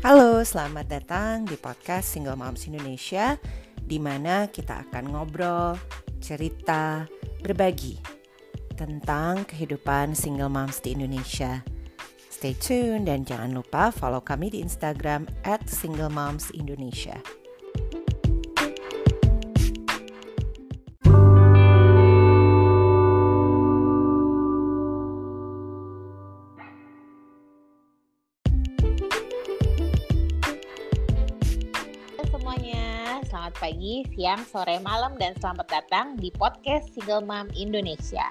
Halo, selamat datang di podcast Single Moms Indonesia di mana kita akan ngobrol, cerita, berbagi tentang kehidupan single moms di Indonesia. Stay tune dan jangan lupa follow kami di Instagram at Single Moms Indonesia. Pagi, siang, sore, malam, dan selamat datang di podcast Single Mom Indonesia.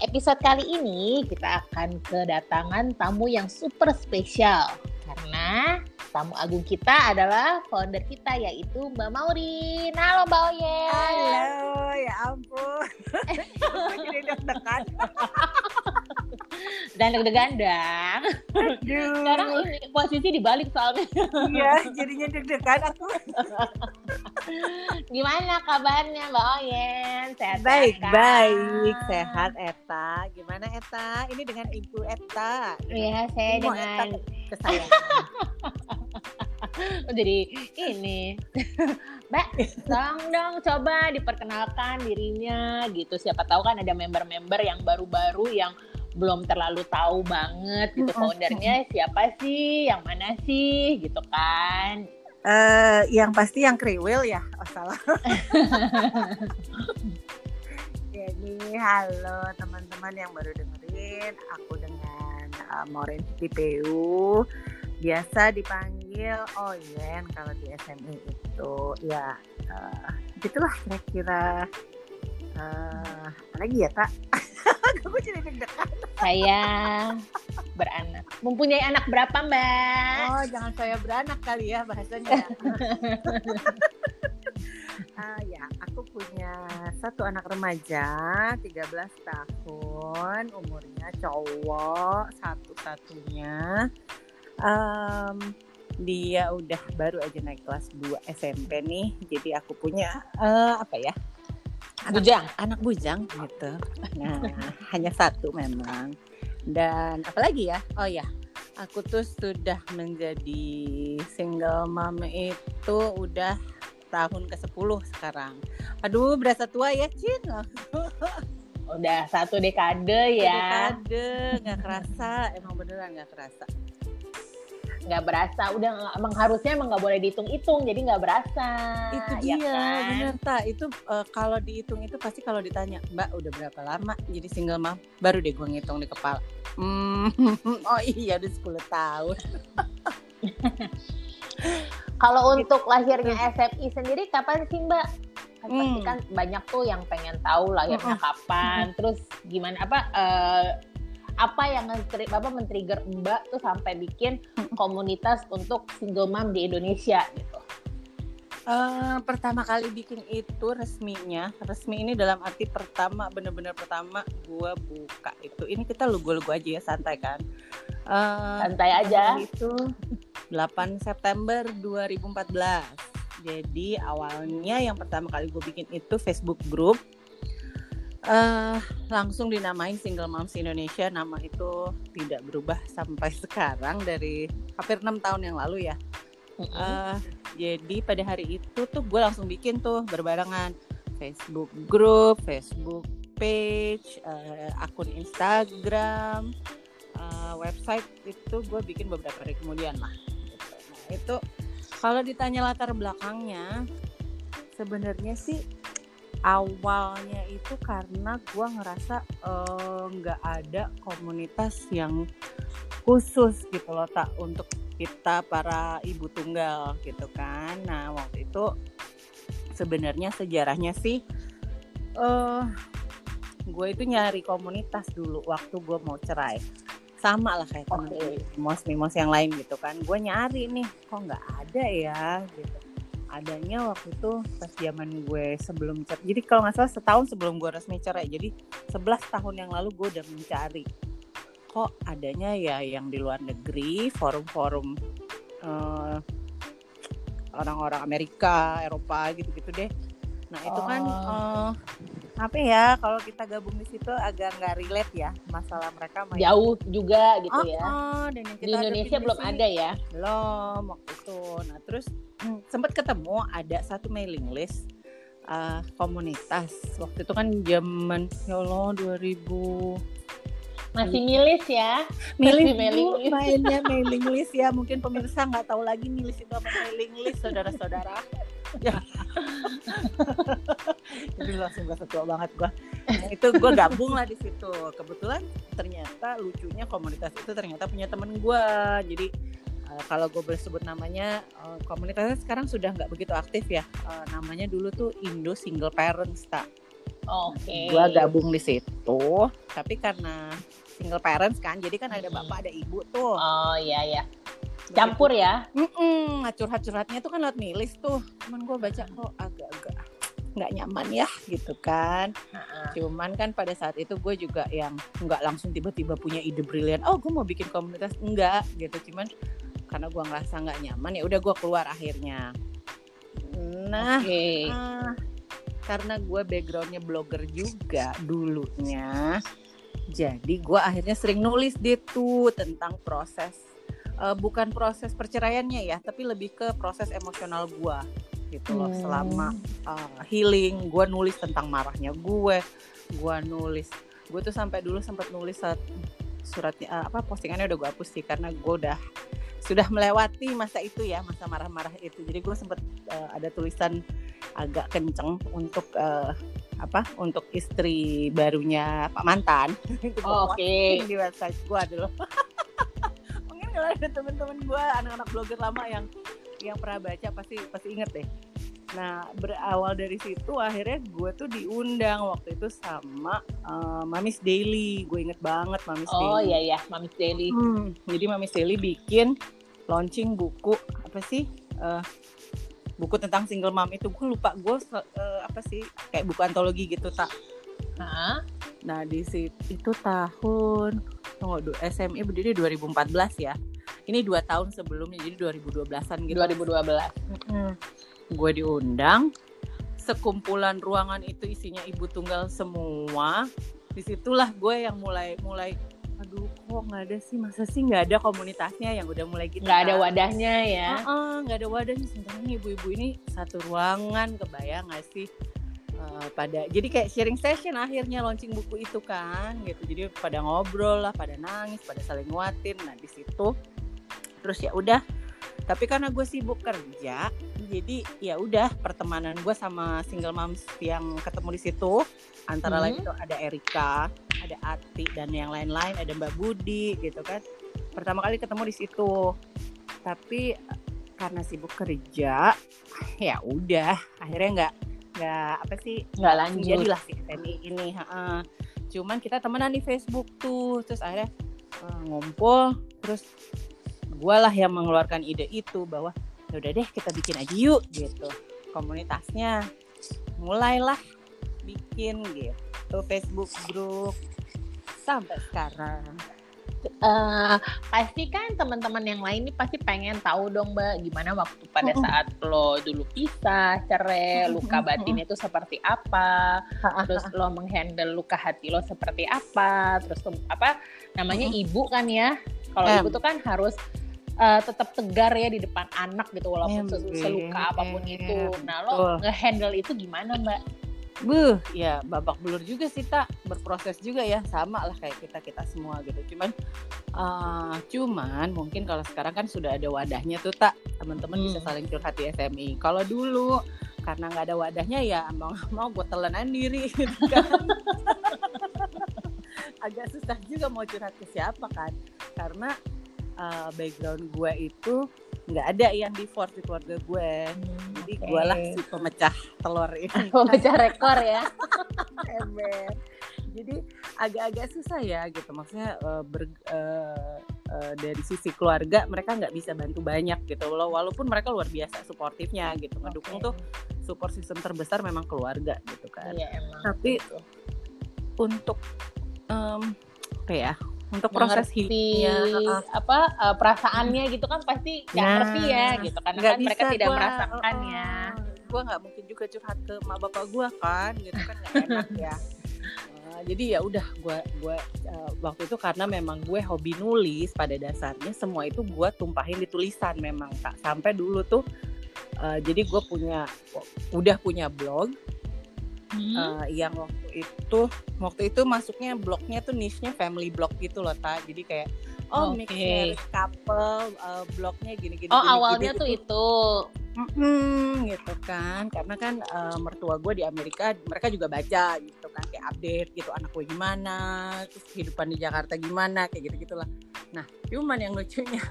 Episode kali ini kita akan kedatangan tamu yang super spesial karena tamu agung kita adalah founder kita yaitu Mbak Maureen. Halo Mbak Oyen. Halo, ya ampun. Jadi deg-degan. Dan deg-degan dang. Sekarang ini posisi dibalik soalnya. Iya, jadinya deg-degan aku. Gimana kabarnya Mbak Oyen? Sehat Baik, baik, sehat Eta. Gimana Eta? Ini dengan Ibu Eta. Iya, saya Mau dengan Kesayangan. Oh, jadi ini Mbak tolong dong coba diperkenalkan dirinya gitu siapa tahu kan ada member-member yang baru-baru yang belum terlalu tahu banget gitu foundernya siapa sih yang mana sih gitu kan Eh, yang pasti yang kriwil ya. Oh, salah. Jadi halo teman-teman yang baru dengerin, aku dengan uh, Maureen PU biasa dipanggil Oyen kalau di SME itu ya eh, gitulah kira-kira eh apa lagi ya tak? Aku jadi deg-degan. saya beranak mempunyai anak berapa Mbak Oh jangan saya beranak kali ya bahasanya. Ah ya, aku punya satu anak remaja, 13 tahun, umurnya cowok, satu-satunya. Em, dia udah baru aja naik kelas 2 SMP nih, jadi aku punya eh, apa ya? Anak, bujang anak bujang gitu. Nah, hanya satu memang. Dan apalagi ya? Oh ya, aku tuh sudah menjadi single mom itu udah tahun ke-10 sekarang. Aduh, berasa tua ya, Cin. udah satu dekade ya Dekade, nggak kerasa. Emang beneran nggak kerasa. Nggak berasa udah emang harusnya emang nggak boleh dihitung-hitung jadi nggak berasa itu ya dia, kan? bener tak. Itu eh, kalau dihitung itu pasti kalau ditanya, Mbak udah berapa lama jadi single mom? Baru deh gue ngitung di kepala. Hmm, oh iya udah 10 tahun. Kalau untuk lahirnya SFI sendiri kapan sih Mbak? Kan pasti Hmm. kan banyak tuh yang pengen tahu lahirnya kapan, terus gimana apa eh, apa yang nge- apa men-trigger Mbak tuh sampai bikin komunitas untuk single mom di Indonesia gitu. Eh, pertama kali bikin itu resminya, resmi ini dalam arti pertama bener-bener pertama gua buka itu. Ini kita lugu-lugu aja ya santai kan. Eh, Santai aja. itu 8 September 2014. Jadi awalnya yang pertama kali gue bikin itu Facebook group. Eh langsung dinamain Single Moms Indonesia. Nama itu tidak berubah sampai sekarang dari hampir enam tahun yang lalu ya. Eh, jadi pada hari itu tuh gue langsung bikin tuh berbarengan Facebook group, Facebook page, eh, akun Instagram, eh, website itu gue bikin beberapa hari kemudian lah. Nah itu kalau ditanya latar belakangnya, sebenarnya sih awalnya itu karena gue ngerasa nggak ada komunitas yang khusus gitu loh tak untuk kita para ibu tunggal gitu kan. Nah waktu itu sebenarnya sejarahnya sih eh gue itu nyari komunitas dulu waktu gue mau cerai sama lah kayak temen Oke. gue, mimos mimos yang lain gitu kan gue nyari nih kok nggak ada ya gitu adanya waktu itu pas zaman gue sebelum cerai jadi kalau nggak salah setahun sebelum gue resmi cerai jadi 11 tahun yang lalu gue udah mencari kok adanya ya yang di luar negeri forum-forum eh, orang-orang Amerika Eropa gitu-gitu deh nah itu kan Oh. eh, apa ya kalau kita gabung di situ agak nggak relate ya masalah mereka main jauh juga gitu oh, ya. Oh, dan yang kita di Indonesia belum ada ya? Belum waktu itu. Nah terus hmm, sempat ketemu ada satu mailing list uh, komunitas. Waktu itu kan zaman ya Allah 2000 masih milis ya? Milis mailing list. mainnya mailing list ya. Mungkin pemirsa nggak tahu lagi milis itu apa mailing list saudara-saudara ya jadi langsung gak setua banget gua nah, itu gue gabung lah di situ kebetulan ternyata lucunya komunitas itu ternyata punya temen gue jadi uh, kalau gue boleh sebut namanya uh, komunitasnya sekarang sudah nggak begitu aktif ya uh, namanya dulu tuh Indo Single Parents tak Oke. Okay. Gue gabung di situ, tapi karena single parents kan, jadi kan ada bapak ada ibu tuh. Oh iya iya. Campur ya? Mm curhat-curhatnya tuh kan lewat milis tuh. Cuman gue baca kok agak-agak nggak nyaman ya gitu kan. Uh-uh. Cuman kan pada saat itu gue juga yang nggak langsung tiba-tiba punya ide brilian. Oh gue mau bikin komunitas enggak gitu. Cuman karena gue ngerasa nggak nyaman ya udah gue keluar akhirnya. Nah, okay. uh, karena gue backgroundnya blogger juga dulunya jadi gue akhirnya sering nulis deh tuh tentang proses uh, bukan proses perceraiannya ya tapi lebih ke proses emosional gue gitu loh hmm. selama uh, healing gue nulis tentang marahnya gue gue nulis gue tuh sampai dulu sempat nulis saat suratnya uh, apa postingannya udah gue hapus sih karena gue udah sudah melewati masa itu ya masa marah-marah itu jadi gue sempat uh, ada tulisan agak kenceng untuk uh, apa untuk istri barunya Pak mantan oh, oke okay. di website gue dulu kalau ada teman-teman gue anak-anak blogger lama yang yang pernah baca pasti pasti inget deh Nah, berawal dari situ akhirnya gue tuh diundang waktu itu sama uh, Mamis Daily. Gue inget banget Mamis oh, Daily. Oh iya iya, Mamis Daily. Hmm, jadi Mamis Daily bikin launching buku apa sih? Uh, buku tentang single mom itu gue lupa gue uh, apa sih kayak buku antologi gitu tak Hah? nah di situ itu tahun tunggu SMI berdiri 2014 ya? Ini dua tahun sebelumnya jadi 2012an gitu. 2012 hmm. gue diundang sekumpulan ruangan itu isinya ibu tunggal semua. Di situlah gue yang mulai mulai aduh kok nggak ada sih? Masa sih nggak ada komunitasnya yang udah mulai gitu nggak ada kan? wadahnya ya? Nggak uh -uh, ada wadahnya. Sebenarnya ibu-ibu ini satu ruangan kebayang nggak sih uh, pada jadi kayak sharing session akhirnya launching buku itu kan gitu. Jadi pada ngobrol lah pada nangis pada saling nguatin. Nah di situ terus ya udah. Tapi karena gue sibuk kerja jadi ya udah pertemanan gue sama single moms yang ketemu di situ antara hmm. lain itu ada Erika ada Ati dan yang lain-lain ada Mbak Budi gitu kan. Pertama kali ketemu di situ. Tapi karena sibuk kerja ya udah akhirnya nggak nggak apa sih? Nggak lanjut. jadilah si ini ha cuman kita temenan di Facebook tuh terus akhirnya uh, ngumpul. Terus gue lah yang mengeluarkan ide itu bahwa ya udah deh kita bikin aja yuk gitu. Komunitasnya mulailah bikin gitu Facebook grup sampai sekarang Uh, pasti kan teman-teman yang lain ini pasti pengen tahu dong mbak gimana waktu pada saat lo dulu pisah cerai luka batin itu seperti apa terus lo menghandle luka hati lo seperti apa terus apa namanya ibu kan ya kalau ibu tuh kan harus uh, tetap tegar ya di depan anak gitu walaupun seluka apa pun itu. nah lo ngehandle itu gimana mbak Buh, ya babak belur juga sih tak berproses juga ya sama lah kayak kita kita semua gitu. Cuman, uh, cuman mungkin kalau sekarang kan sudah ada wadahnya tuh tak teman-teman hmm. bisa saling curhat di SMI. Kalau dulu karena nggak ada wadahnya ya mau mau gue telenan diri gitu kan. Agak susah juga mau curhat ke siapa kan karena uh, background gue itu nggak ada yang divorce di keluarga gue hmm, jadi okay. gue lah si pemecah telur ini. Pemecah rekor ya. Ember. Jadi agak-agak susah ya gitu. Maksudnya uh, ber, uh, uh, dari sisi keluarga mereka nggak bisa bantu banyak gitu loh. Walaupun mereka luar biasa suportifnya gitu. Ngedukung okay. tuh support system terbesar memang keluarga gitu kan. Iya, emang tapi gitu. untuk um, apa ya untuk proses hidupnya apa uh, perasaannya gitu kan pasti nggak nah, ngerti ya gitu. Karena kan mereka tidak gua, merasakannya. Uh, gue nggak mungkin juga curhat ke mak bapak gue kan gitu kan nggak enak ya. Uh, jadi ya udah gue gue uh, waktu itu karena memang gue hobi nulis pada dasarnya semua itu gue tumpahin di tulisan memang tak sampai dulu tuh uh, jadi gue punya udah punya blog hmm. uh, yang waktu itu waktu itu masuknya blognya tuh niche-nya family blog gitu loh ta jadi kayak oh okay. mix couple uh, blognya gini-gini oh gini, awalnya gini, tuh gitu. itu Mm-hmm, gitu kan karena kan uh, mertua gue di Amerika mereka juga baca gitu kan kayak update gitu anak gue gimana terus kehidupan di Jakarta gimana kayak gitu gitulah nah cuman yang lucunya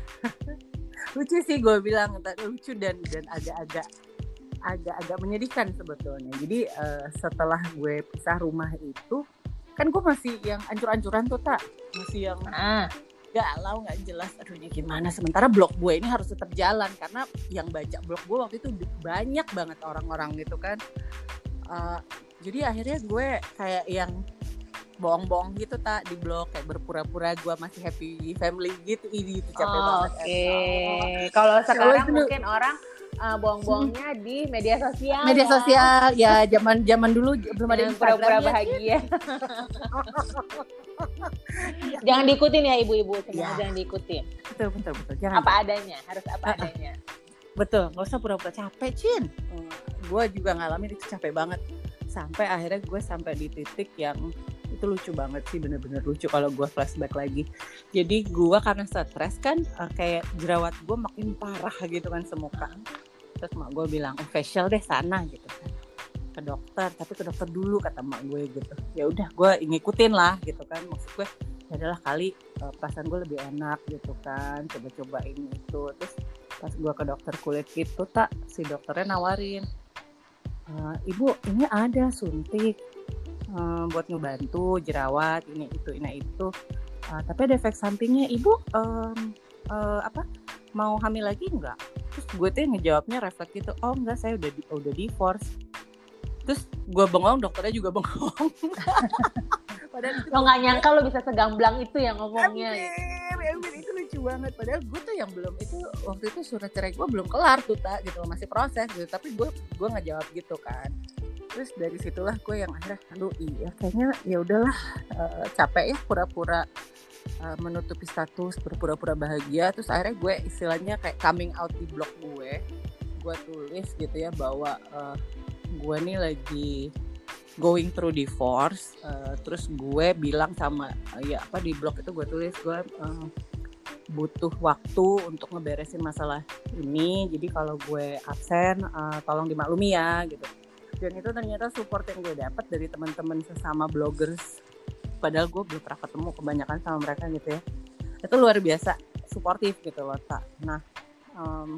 lucu sih gue bilang lucu dan dan agak-agak agak-agak menyedihkan sebetulnya. Jadi uh, setelah gue pisah rumah itu kan gue masih yang ancur-ancuran tuh tak masih yang ah. galau nggak jelas aduhnya gimana? Sementara blog gue ini harus tetap jalan karena yang baca blog gue waktu itu banyak banget orang-orang gitu kan. Uh, jadi akhirnya gue kayak yang bohong-bohong gitu tak di blog kayak berpura-pura gue masih happy family gitu. Ini itu capek oh, banget oke. Okay. kalau sekarang mungkin orang uh, bohong-bohongnya hmm. di media sosial. Media sosial ya zaman zaman dulu belum ada Instagram pura-pura bahagia. jangan diikutin ya ibu-ibu ya. jangan diikutin. Betul betul betul. Jangan. Apa adanya, harus apa uh, adanya. Betul, nggak usah pura-pura capek, Cin. Hmm, gue juga ngalamin itu capek banget. Sampai akhirnya gue sampai di titik yang itu lucu banget sih bener-bener lucu kalau gue flashback lagi jadi gue karena stres kan uh, kayak jerawat gue makin parah gitu kan semuka terus mak gue bilang oh, facial deh sana gitu kan. Ke dokter tapi ke dokter dulu kata mak gue gitu. Ya udah gue ngikutin lah gitu kan. Maksud gue ya adalah kali uh, perasaan gue lebih enak gitu kan. Coba-coba ini itu. Terus pas gue ke dokter kulit gitu tak si dokternya nawarin uh, ibu ini ada suntik uh, buat ngebantu jerawat ini itu ini itu. Uh, tapi ada efek sampingnya. Ibu um, uh, apa mau hamil lagi enggak. Terus gue tuh ngejawabnya refleks gitu oh enggak saya udah di, udah divorce. Terus gue bengong dokternya juga bengong. Padahal itu lo nggak nyangka lo bisa segamblang itu yang ngomongnya. Amir, Amir, itu lucu banget. Padahal gue tuh yang belum itu waktu itu surat cerai gue belum kelar tuh tak gitu. Masih proses gitu. Tapi gue gue nggak jawab gitu kan. Terus dari situlah gue yang akhirnya aduh iya kayaknya ya udahlah uh, capek ya pura-pura uh, menutupi status berpura-pura bahagia terus akhirnya gue istilahnya kayak coming out di blog gue gue tulis gitu ya bahwa uh, gue nih lagi going through divorce uh, terus gue bilang sama uh, ya apa di blog itu gue tulis gue uh, butuh waktu untuk ngeberesin masalah ini jadi kalau gue absen uh, tolong dimaklumi ya gitu. Dan itu ternyata support yang gue dapat dari teman-teman sesama bloggers padahal gue belum pernah ketemu kebanyakan sama mereka gitu ya. Itu luar biasa suportif gitu loh tak nah um,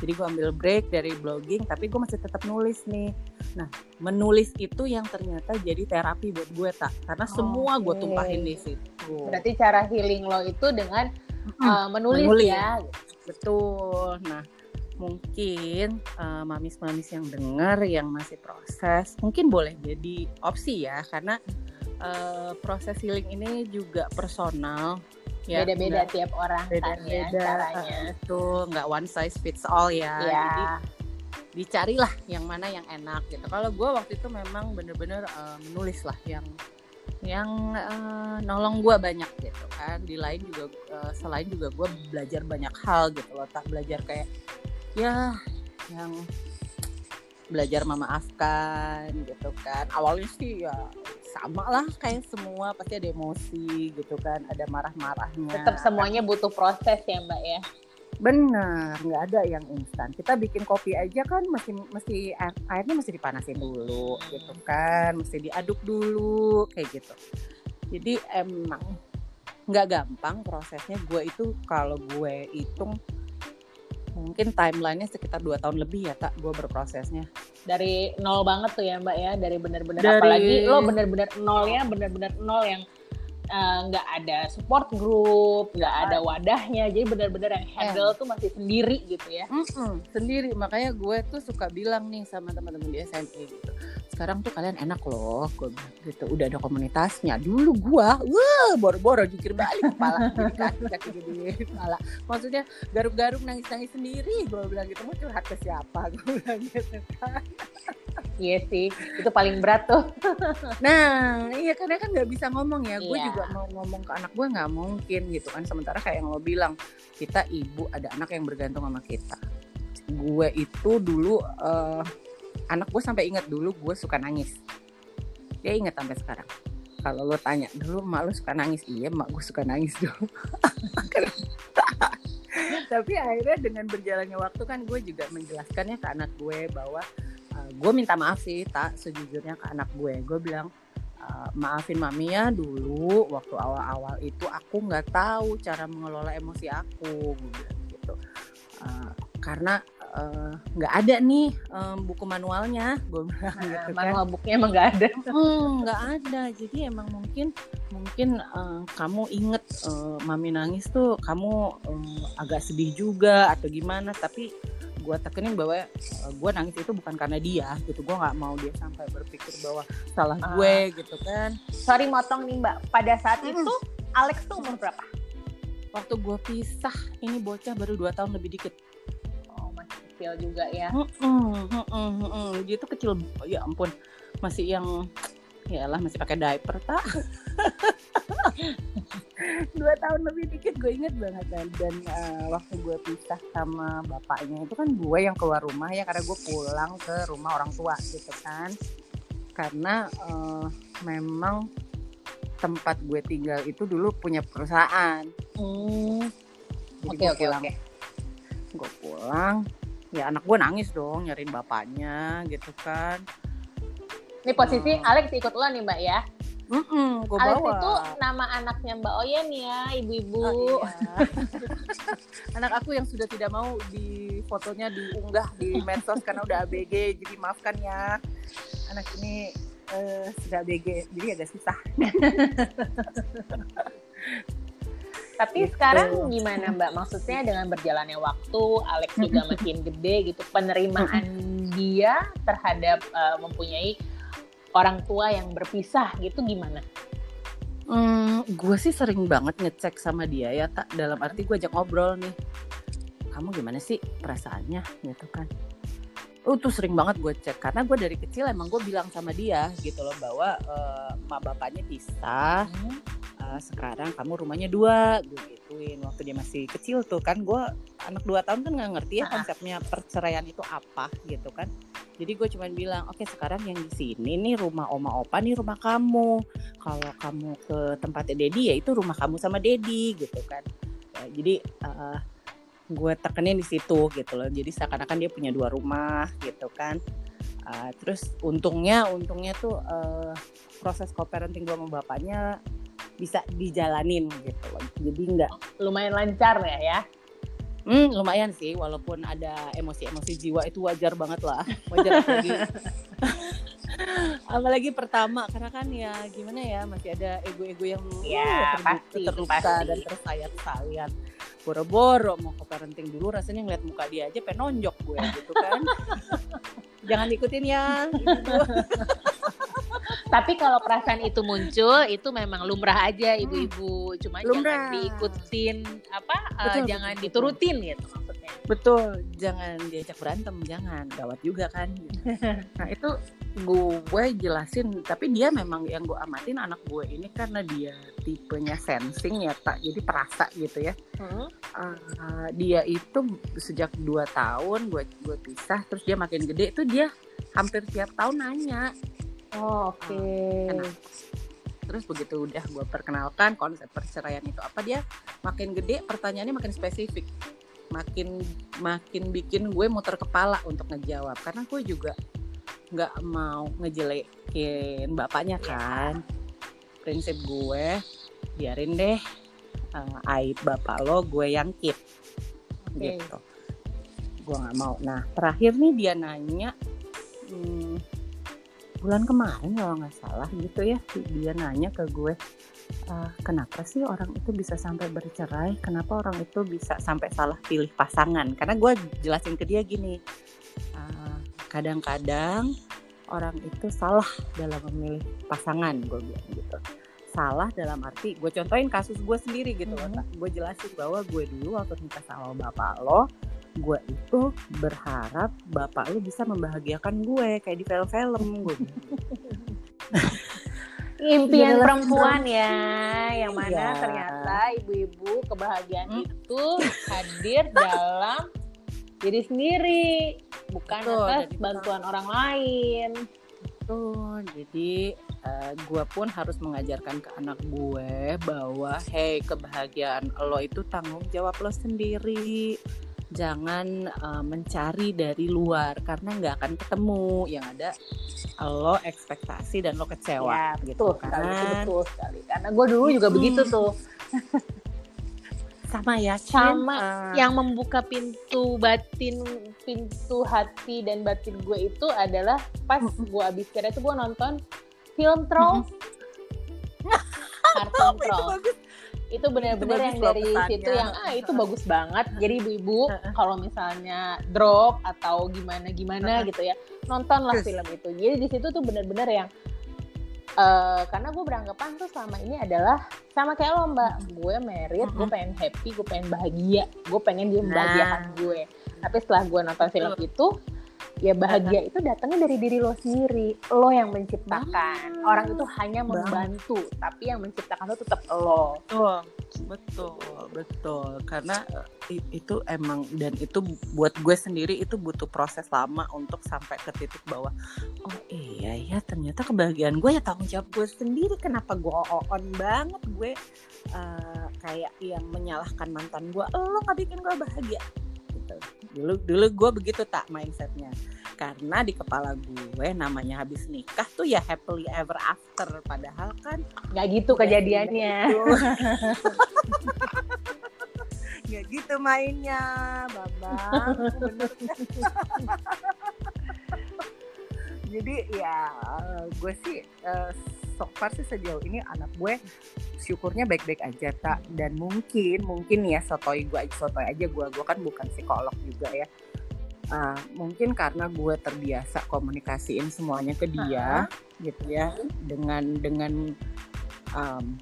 jadi gue ambil break dari blogging tapi gue masih tetap nulis nih. Nah menulis itu yang ternyata jadi terapi buat gue tak karena oh, semua gue tumpahin di situ. Berarti cara healing lo itu dengan hmm, uh, menulis, menulis. ya? Betul. Nah mungkin uh, mamis-mamis yang dengar yang masih proses mungkin boleh jadi opsi ya. Karena uh, proses healing ini juga personal ya beda-beda tiap orang beda-beda kan, ya, caranya. uh, itu nggak one size fits all ya, ya. jadi dicarilah yang mana yang enak gitu. Kalau gue waktu itu memang bener-bener uh, menulis lah yang yang uh, nolong gue banyak gitu kan. Di lain juga uh, selain juga gue belajar banyak hal gitu loh tak belajar kayak ya yang belajar memaafkan gitu kan. Awalnya sih ya sama lah kayak semua pasti ada emosi gitu kan ada marah-marahnya. Tetap semuanya butuh proses ya mbak ya? Bener nggak ada yang instan. Kita bikin kopi aja kan mesti mesti airnya mesti dipanasin dulu gitu kan. Mesti diaduk dulu kayak gitu. Jadi emang nggak gampang prosesnya. Gue itu kalau gue hitung mungkin timelinenya sekitar dua tahun lebih ya tak gue berprosesnya. Dari nol banget tuh ya mbak ya. Dari benar-benar dari... apalagi lo benar-benar nol ya benar-benar nol yang eh, nggak uh, ada support group, nggak ada wadahnya, jadi benar-benar yang handle eh. tuh masih sendiri gitu ya. Mm -mm, sendiri, makanya gue tuh suka bilang nih sama teman-teman di SMA gitu sekarang tuh kalian enak loh gue gitu udah ada komunitasnya dulu gue wah boro-boro jukir balik kepala jadi kaki kaki jadi kepala maksudnya garuk-garuk nangis-nangis sendiri gue bilang gitu mau curhat ke siapa gue bilang gitu kan Iya sih, itu paling berat tuh. nah, iya karena kan nggak bisa ngomong ya. Gue iya. juga mau ngomong ke anak gue nggak mungkin gitu kan. Sementara kayak yang lo bilang, kita ibu ada anak yang bergantung sama kita. Gue itu dulu uh, anak gue sampai ingat dulu gue suka nangis. Dia ingat sampai sekarang. Kalau lo tanya dulu mak lo suka nangis? Iya mak gue suka nangis dulu tapi akhirnya dengan berjalannya waktu kan gue juga menjelaskannya ke anak gue bahwa uh, gue minta maaf sih tak sejujurnya ke anak gue. Gue bilang uh, maafin mami ya dulu waktu awal-awal itu aku nggak tahu cara mengelola emosi aku gitu. Uh, karena Eh, nggak uh, ada nih um, buku manualnya. Gue bilang nah, gitu kan. Manual bukunya emang nggak ada. Nggak hmm, ada. Jadi emang mungkin mungkin uh, kamu inget uh, mami nangis tuh kamu uh, agak sedih juga atau gimana. Tapi gue tekenin bahwa uh, gue nangis itu bukan karena dia gitu. Gue nggak mau dia sampai berpikir bahwa salah uh, gue gitu kan. Sorry motong nih mbak. Pada saat hmm. itu Alex tuh umur berapa? Waktu gue pisah ini bocah baru dua tahun lebih dikit kecil juga ya. Mm -mm, mm -mm, mm -mm. Dia tuh kecil, ya ampun, masih yang ya lah masih pakai diaper tak. Dua tahun lebih dikit gue inget banget kan dan uh, waktu gue pisah sama bapaknya itu kan gue yang keluar rumah ya karena gue pulang ke rumah orang tua gitu kan karena uh, memang tempat gue tinggal itu dulu punya perusahaan. Hmm. Oke oke oke. Gue pulang, ya anak gue nangis dong nyariin bapaknya gitu kan ini posisi hmm. Alex ikut lo nih mbak ya Mm -mm, gua Alex bawa. itu nama anaknya Mbak Oyen ya, ibu-ibu. Oh, iya. Anak aku yang sudah tidak mau di fotonya diunggah di medsos karena udah ABG, jadi maafkan ya. Anak ini uh, sudah ABG, jadi agak susah. Tapi gitu. sekarang gimana Mbak? Maksudnya dengan berjalannya waktu, Alex juga makin gede gitu, penerimaan dia terhadap uh, mempunyai orang tua yang berpisah gitu gimana? Hmm, gue sih sering banget ngecek sama dia ya, tak dalam arti gue ajak ngobrol nih. Kamu gimana sih perasaannya gitu kan? Oh tuh sering banget gue cek karena gue dari kecil emang gue bilang sama dia gitu loh bahwa uh, mak bapaknya pisah. Hmm sekarang kamu rumahnya dua gue gituin. Waktu dia masih kecil tuh kan gue anak dua tahun kan nggak ngerti ya konsepnya perceraian itu apa gitu kan. Jadi gue cuma bilang oke okay, sekarang yang di sini nih rumah oma opa nih rumah kamu. Kalau kamu ke tempatnya dedi ya itu rumah kamu sama dedi gitu kan. Ya, jadi uh, gue tekenin di situ gitu loh. Jadi seakan-akan dia punya dua rumah gitu kan. Uh, terus untungnya untungnya tuh uh, proses co-parenting gue sama bapaknya bisa dijalanin gitu loh. Jadi enggak lumayan lancar ya ya. Hmm, lumayan sih walaupun ada emosi-emosi jiwa itu wajar banget lah. Wajar apalagi. apalagi pertama karena kan ya gimana ya masih ada ego-ego yang ya, uh, pasti, terluka pasti. dan tersayat-sayat. Boro-boro mau ke parenting dulu rasanya ngeliat muka dia aja penonjok gue gitu kan. Jangan ikutin ya. Tapi kalau perasaan itu muncul, itu memang lumrah aja ibu-ibu. Cuma lumrah. jangan diikutin apa? Eh, betul, uh, jangan betul, diturutin gitu maksudnya. Betul, jangan diajak berantem, jangan gawat juga kan. nah itu gue jelasin, tapi dia memang yang gue amatin anak gue ini karena dia tipenya sensing ya tak, jadi perasa gitu ya. Hmm. Uh, dia itu sejak dua tahun gue gue pisah, terus dia makin gede itu dia hampir tiap tahun nanya Oh, Oke. Okay. Nah, terus begitu udah gue perkenalkan konsep perceraian itu apa dia makin gede pertanyaannya makin spesifik makin makin bikin gue muter kepala untuk ngejawab karena gue juga nggak mau ngejelekin bapaknya kan prinsip gue biarin deh uh, aib bapak lo gue yang keep okay. gitu gue nggak mau nah terakhir nih dia nanya hmm, bulan kemarin kalau nggak salah gitu ya dia nanya ke gue uh, kenapa sih orang itu bisa sampai bercerai? Kenapa orang itu bisa sampai salah pilih pasangan? Karena gue jelasin ke dia gini uh, kadang-kadang orang itu salah dalam memilih pasangan gue bilang gitu. Salah dalam arti gue contohin kasus gue sendiri gitu mm -hmm. gue jelasin bahwa gue dulu waktu nikah sama bapak lo gue itu berharap bapak lo bisa membahagiakan gue kayak di film-film gue impian ya, perempuan ya yang mana ya. ternyata ibu-ibu kebahagiaan hmm? itu hadir dalam diri sendiri bukan Betul, atas bantuan orang lain Betul, jadi uh, eh, gue pun harus mengajarkan ke anak gue bahwa hey kebahagiaan lo itu tanggung jawab lo sendiri jangan uh, mencari dari luar karena nggak akan ketemu. Yang ada lo ekspektasi dan lo kecewa ya, gitu betul, kan? itu betul sekali. Karena gue dulu juga hmm. begitu tuh. Sama ya sama uh, yang membuka pintu batin pintu hati dan batin gue itu adalah pas gue abis kira itu gue nonton film Trolls. Kartun Trolls itu benar-benar yang dari situ yang ah itu bagus banget. Jadi ibu-ibu kalau misalnya drop atau gimana gimana gitu ya nontonlah film itu. Jadi di situ tuh benar-benar yang uh, karena gue beranggapan tuh selama ini adalah sama kayak lo mbak. Gue merit gue pengen happy gue pengen bahagia. Gue pengen dia membahagiakan nah. gue. Tapi setelah gue nonton film itu ya bahagia itu datangnya dari diri lo sendiri. Lo yang menciptakan. Orang itu hanya membantu tapi yang menciptakan itu tetap lo. Betul betul betul. Karena eh, itu emang dan itu buat gue sendiri itu butuh proses lama untuk sampai ke titik bawah oh iya ya ternyata kebahagiaan gue ya tanggung jawab gue sendiri. Kenapa gue on banget gue uh, kayak yang menyalahkan mantan gue? Lo nggak bikin gue bahagia dulu dulu gue begitu tak mindsetnya. Karena di kepala gue namanya habis nikah tuh ya happily ever after. Padahal kan nggak gitu kejadiannya. gitu. nggak gitu mainnya babang jadi ya gue sih uh, so far sih sejauh ini anak gue syukurnya baik-baik aja tak dan mungkin mungkin ya sotoy gue aja sotoy aja gue gue kan bukan psikolog juga ya. Uh, mungkin karena gue terbiasa komunikasiin semuanya ke dia uh -huh. gitu ya dengan dengan um,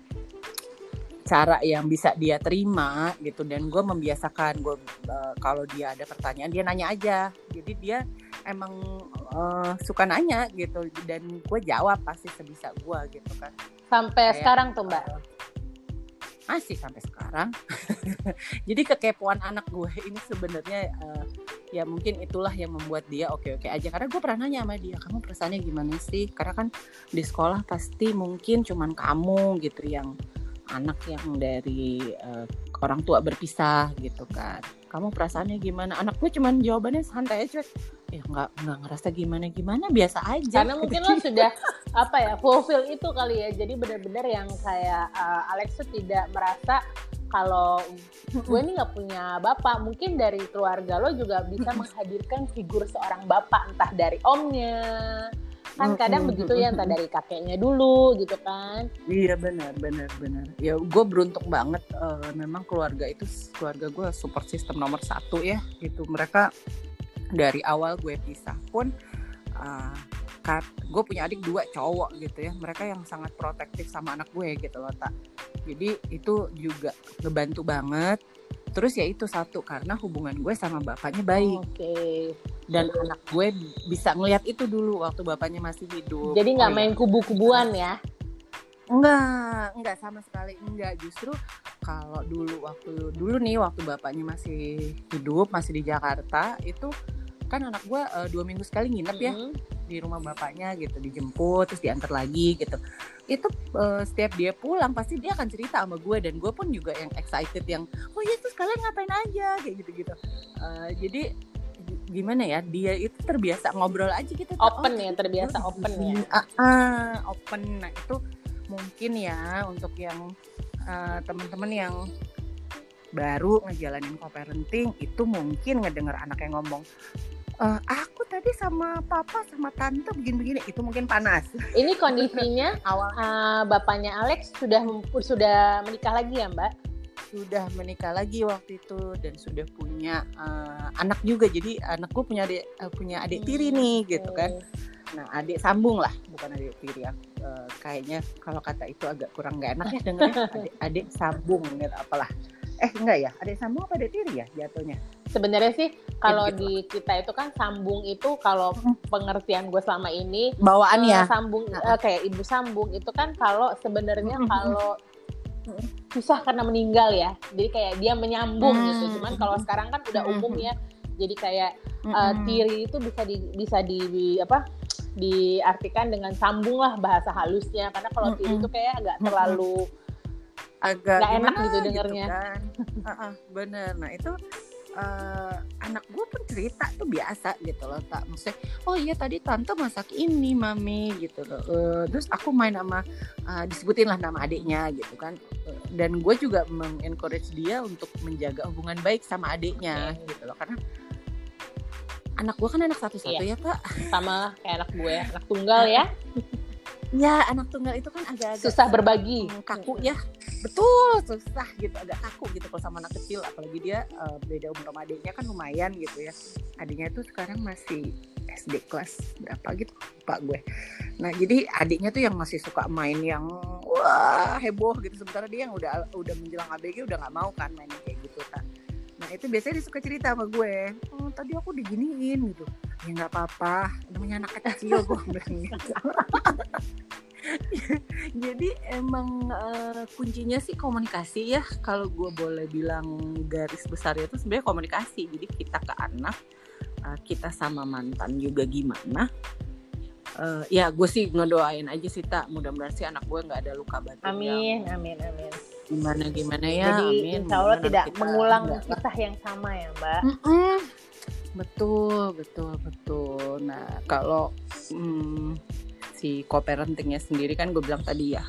cara yang bisa dia terima gitu. Dan gue membiasakan gue uh, kalau dia ada pertanyaan dia nanya aja. Jadi dia emang uh, suka nanya gitu. Dan gue jawab pasti sebisa gue gitu kan. Sampai Kayak, sekarang tuh mbak? masih sampai sekarang. Jadi kekepoan anak gue ini sebenarnya uh, ya mungkin itulah yang membuat dia oke oke aja. Karena gue pernah nanya sama dia kamu perasaannya gimana sih? Karena kan di sekolah pasti mungkin cuman kamu gitu yang anak yang dari uh, orang tua berpisah gitu kan. Kamu perasaannya gimana? Anak gue cuman jawabannya santai aja. Ya nggak nggak ngerasa gimana gimana? Biasa aja. Karena mungkin lo sudah apa ya fulfill itu kali ya. Jadi benar-benar yang kayak uh, Alex tuh tidak merasa kalau gue ini nggak punya bapak. Mungkin dari keluarga lo juga bisa menghadirkan figur seorang bapak. Entah dari omnya kan kadang mm -hmm. begitu ya entah dari kakeknya dulu gitu kan. Iya benar benar benar. Ya gue beruntung banget uh, memang keluarga itu keluarga gue support system nomor satu ya gitu. Mereka dari awal gue pisah pun uh, gue punya adik dua cowok gitu ya. Mereka yang sangat protektif sama anak gue gitu loh tak jadi itu juga ngebantu banget terus ya itu satu karena hubungan gue sama bapaknya baik okay dan anak gue bisa ngelihat itu dulu waktu bapaknya masih hidup. Jadi nggak oh, main ya. kubu-kubuan ya? Enggak, enggak sama sekali enggak. Justru kalau dulu waktu dulu nih waktu bapaknya masih hidup, masih di Jakarta, itu kan anak gue uh, dua minggu sekali nginep ya mm -hmm. di rumah bapaknya gitu, dijemput terus diantar lagi gitu. Itu uh, setiap dia pulang pasti dia akan cerita sama gue dan gue pun juga yang excited yang oh ya terus kalian ngapain aja kayak gitu-gitu. Uh, jadi gimana ya dia itu terbiasa ngobrol aja gitu open oh, ya terbiasa open ya uh, uh, open nah itu mungkin ya untuk yang uh, teman-teman yang baru ngejalanin co-parenting itu mungkin ngedenger anak yang ngomong e, aku tadi sama papa sama tante begini-begini. Itu mungkin panas. Ini kondisinya awal. uh, bapaknya Alex sudah sudah menikah lagi ya Mbak? sudah menikah lagi waktu itu dan sudah punya uh, anak juga. Jadi anakku punya adik uh, punya adik tiri nih gitu kan. Nah adik sambung lah bukan adik tiri ya uh, kayaknya kalau kata itu agak kurang nggak enak ya dengarnya adik adik sambung gitu apalah eh enggak ya adik sambung apa adik tiri ya jatuhnya Sebenarnya sih kalau gitu. di kita itu kan sambung itu kalau pengertian gue selama ini bawaan eh, ya sambung eh, kayak ibu sambung itu kan kalau sebenarnya kalau susah karena meninggal ya. Jadi kayak dia menyambung Hmm. gitu. Cuman kalau sekarang kan udah umum ya. Jadi kayak Mm-mm. tiri itu bisa di bisa di, di- apa? diartikan dengan sambung lah bahasa halusnya karena kalau tiri itu kayak agak terlalu agak Nggak enak gimana gitu dengernya. kan. Heeh, bener nah itu eh, anak gue pun cerita tuh biasa gitu loh tak maksudnya oh iya tadi tante masak ini mami gitu loh Eh, terus aku main sama eh, disebutin lah nama adiknya gitu kan Eh, dan gue juga mengencourage dia untuk menjaga hubungan baik sama adiknya Oke. gitu loh karena anak gue kan anak satu-satu ya pak sama kayak anak gue, anak tunggal ya. Ya anak tunggal itu kan agak-agak Susah berbagi. Hmm, kaku ya. Betul susah gitu agak kaku gitu kalau sama anak kecil. Apalagi dia eh, beda umur sama adiknya kan lumayan gitu ya. Adiknya tuh sekarang masih SD kelas berapa gitu pak gue. Nah jadi adiknya tuh yang masih suka main yang wah heboh gitu. Sementara dia yang udah udah menjelang ABG udah nggak mau kan main kayak gitu kan nah itu biasanya dia suka cerita sama gue oh tadi aku diginiin gitu. Ya nggak apa-apa namanya anak kecil gue bilang gitu. Jadi emang eh, kuncinya sih komunikasi ya. Kalau gue boleh bilang garis besarnya itu sebenarnya komunikasi. Jadi kita ke anak eh, kita sama mantan juga gimana? Eh, ya gue sih ngedoain aja sih tak mudah-mudahan sih anak gue nggak ada luka batin Amin, yang amin, amin. Gimana gimana ya Jadi amin insya Allah tidak kita mengulang kisah yang sama ya Mbak. Mm-mm. Betul, betul, betul. Nah, kalau hmm, si co-parentingnya sendiri kan gue bilang tadi ya,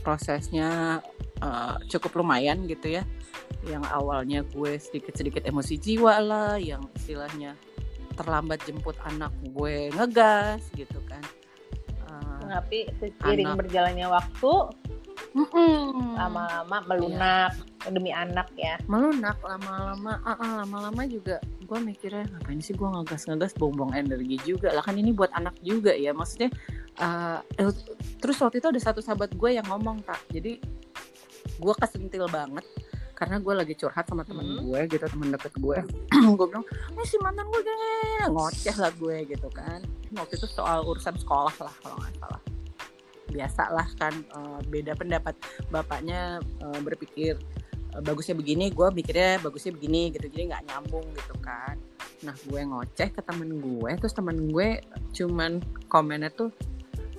prosesnya eh, cukup lumayan gitu ya. Yang awalnya gue sedikit-sedikit emosi jiwa lah, yang istilahnya terlambat jemput anak gue ngegas gitu kan. Eh, Tapi seiring Anak. berjalannya waktu, mm-mm. lama-lama melunak demi anak ya. melunak lama-lama ah, ah, lama-lama juga gue mikirnya ngapain sih gue ngegas-ngegas buang-buang energi juga lah kan ini buat anak juga ya maksudnya eh, terus waktu itu ada satu sahabat gue yang ngomong tak jadi gue kesentil banget karena gue lagi curhat sama temen Hmm. gue gitu temen deket gue gue bilang ini si mantan gue gini ngoceh lah gue gitu kan waktu itu soal urusan sekolah lah kalau nggak salah biasa lah kan eh, beda pendapat bapaknya eh, berpikir eh, bagusnya begini gue mikirnya bagusnya begini gitu jadi nggak nyambung gitu kan nah gue ngoceh ke temen gue terus temen gue cuman komennya tuh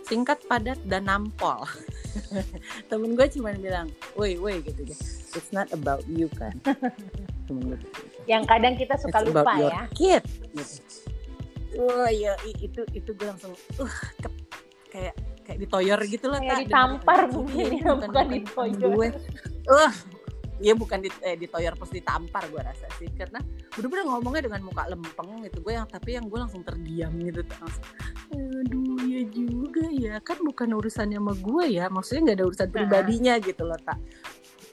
singkat padat dan nampol temen gue cuman bilang woi woi gitu ya it's not about you kan temen gue gitu. Yang kadang kita suka It's lupa about your ya. kid gitu. Wah ya itu itu gue langsung uh kayak kayak ditoyor gitu lah Kayak ditampar Iya, mungkin ini ya, bukan ditoyor. gue. Uh Iya bukan di, eh, ditoyor plus ditampar gue rasa sih. Karena bener-bener ngomongnya dengan muka lempeng gitu gue yang tapi yang gue langsung terdiam gitu langsung aduh ya juga ya. Kan bukan urusannya sama gue ya maksudnya nggak ada urusan pribadinya gitu loh tak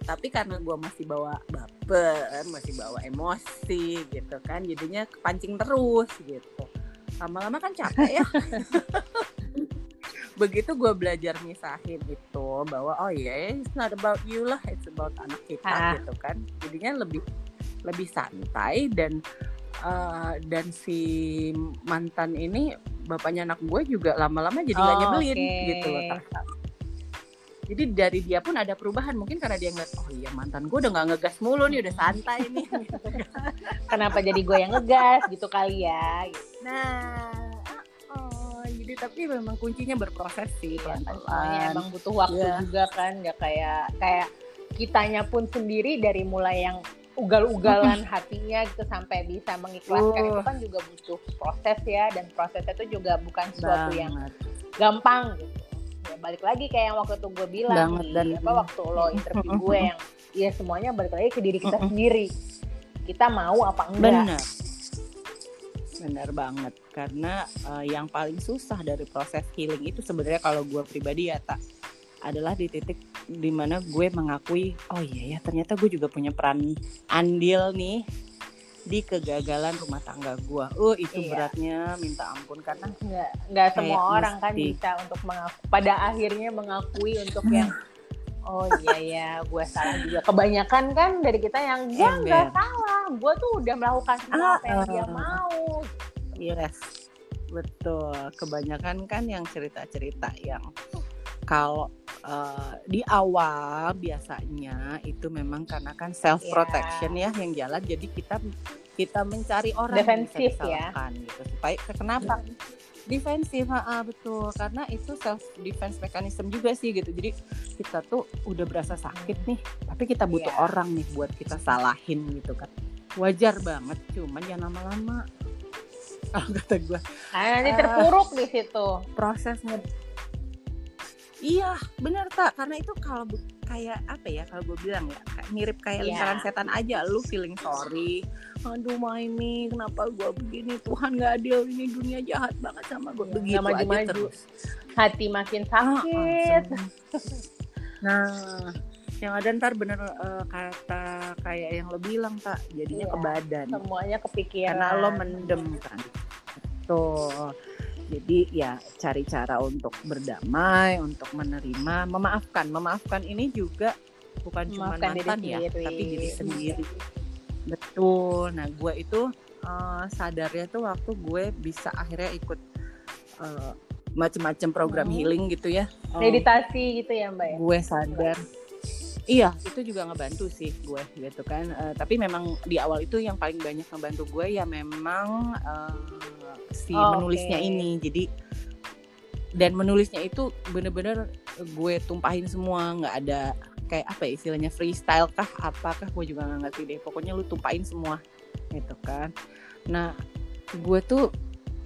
tapi karena gue masih bawa baper masih bawa emosi gitu kan jadinya kepancing terus gitu. Lama-lama kan capek ya begitu gue belajar misahin itu bahwa oh ya it's not about you lah it's about anak kita Ah. gitu kan jadinya lebih lebih santai dan eh, dan si mantan ini bapaknya anak gue juga lama-lama jadi nggak Oh, nyebelin oke. gitu loh Tak. jadi dari dia pun ada perubahan mungkin karena dia ngeliat oh iya mantan gue udah nggak ngegas mulu nih udah santai nih. Kenapa jadi gue yang ngegas gitu kali ya? nah jadi tapi memang kuncinya berproses sih Soalnya pelan-pelan emang butuh waktu Iya. juga kan, nggak kayak kayak kitanya pun sendiri dari mulai yang ugal-ugalan hatinya gitu sampai bisa mengikhlaskan Uh. itu kan juga butuh proses ya dan prosesnya itu juga bukan sesuatu yang banget gampang gitu. Ya, balik lagi kayak yang waktu itu gue bilang Banget, nih, dan- apa waktu lo interview gue yang ya semuanya balik lagi ke diri kita sendiri. Kita mau apa enggak? benar benar banget karena uh, yang paling susah dari proses healing itu sebenarnya kalau gue pribadi ya tak adalah di titik di mana gue mengakui oh iya ya ternyata gue juga punya peran andil nih di kegagalan rumah tangga gue. Oh itu iya. beratnya minta ampun karena nggak nggak semua orang kan bisa untuk mengaku pada akhirnya mengakui untuk yang oh iya ya gue salah juga. Kebanyakan kan dari kita yang gue nggak salah, gue tuh udah melakukan semua ah, apa yang dia ah. mau. Yes, betul. Kebanyakan kan yang cerita-cerita yang kalau uh, di awal biasanya itu memang karena kan self protection yeah. ya yang jalan jadi kita kita mencari orang defensif ya gitu supaya kenapa hmm. Defensif ah betul karena itu self defense mechanism juga sih gitu jadi kita tuh udah berasa sakit nih tapi kita butuh yeah. orang nih buat kita salahin gitu kan wajar banget cuman ya lama-lama kalau kata gue nah, nanti terpuruk uh, di situ prosesnya Iya, benar tak. Karena itu kalau kayak apa ya? Kalau gue bilang ya, kayak mirip kayak yeah. lingkaran setan aja. Lu feeling sorry. Aduh, ini kenapa gue begini? Tuhan gak adil. Ini dunia jahat banget sama gue. Begitu gak maju -maju. aja terus. Hati makin sakit. Ah, nah, yang ada ntar bener uh, kata kayak yang lo bilang tak. Jadinya yeah. ke badan. Semuanya kepikiran. Karena lo mendem kan. Tuh jadi ya cari cara untuk berdamai, untuk menerima, memaafkan. Memaafkan ini juga bukan cuma mantan ya, tapi diri sendiri. Betul. Nah, gue itu uh, sadarnya tuh waktu gue bisa akhirnya ikut uh, macam-macam program hmm. healing gitu ya. Meditasi gitu ya, Mbak ya. Gue sadar. Iya, itu juga ngebantu sih gue gitu kan. Uh, tapi memang di awal itu yang paling banyak ngebantu gue ya memang uh, si oh, menulisnya okay. ini. Jadi dan menulisnya itu bener-bener gue tumpahin semua. Nggak ada kayak apa ya istilahnya freestyle kah apakah gue juga nggak ngerti deh. Pokoknya lu tumpahin semua gitu kan. Nah gue tuh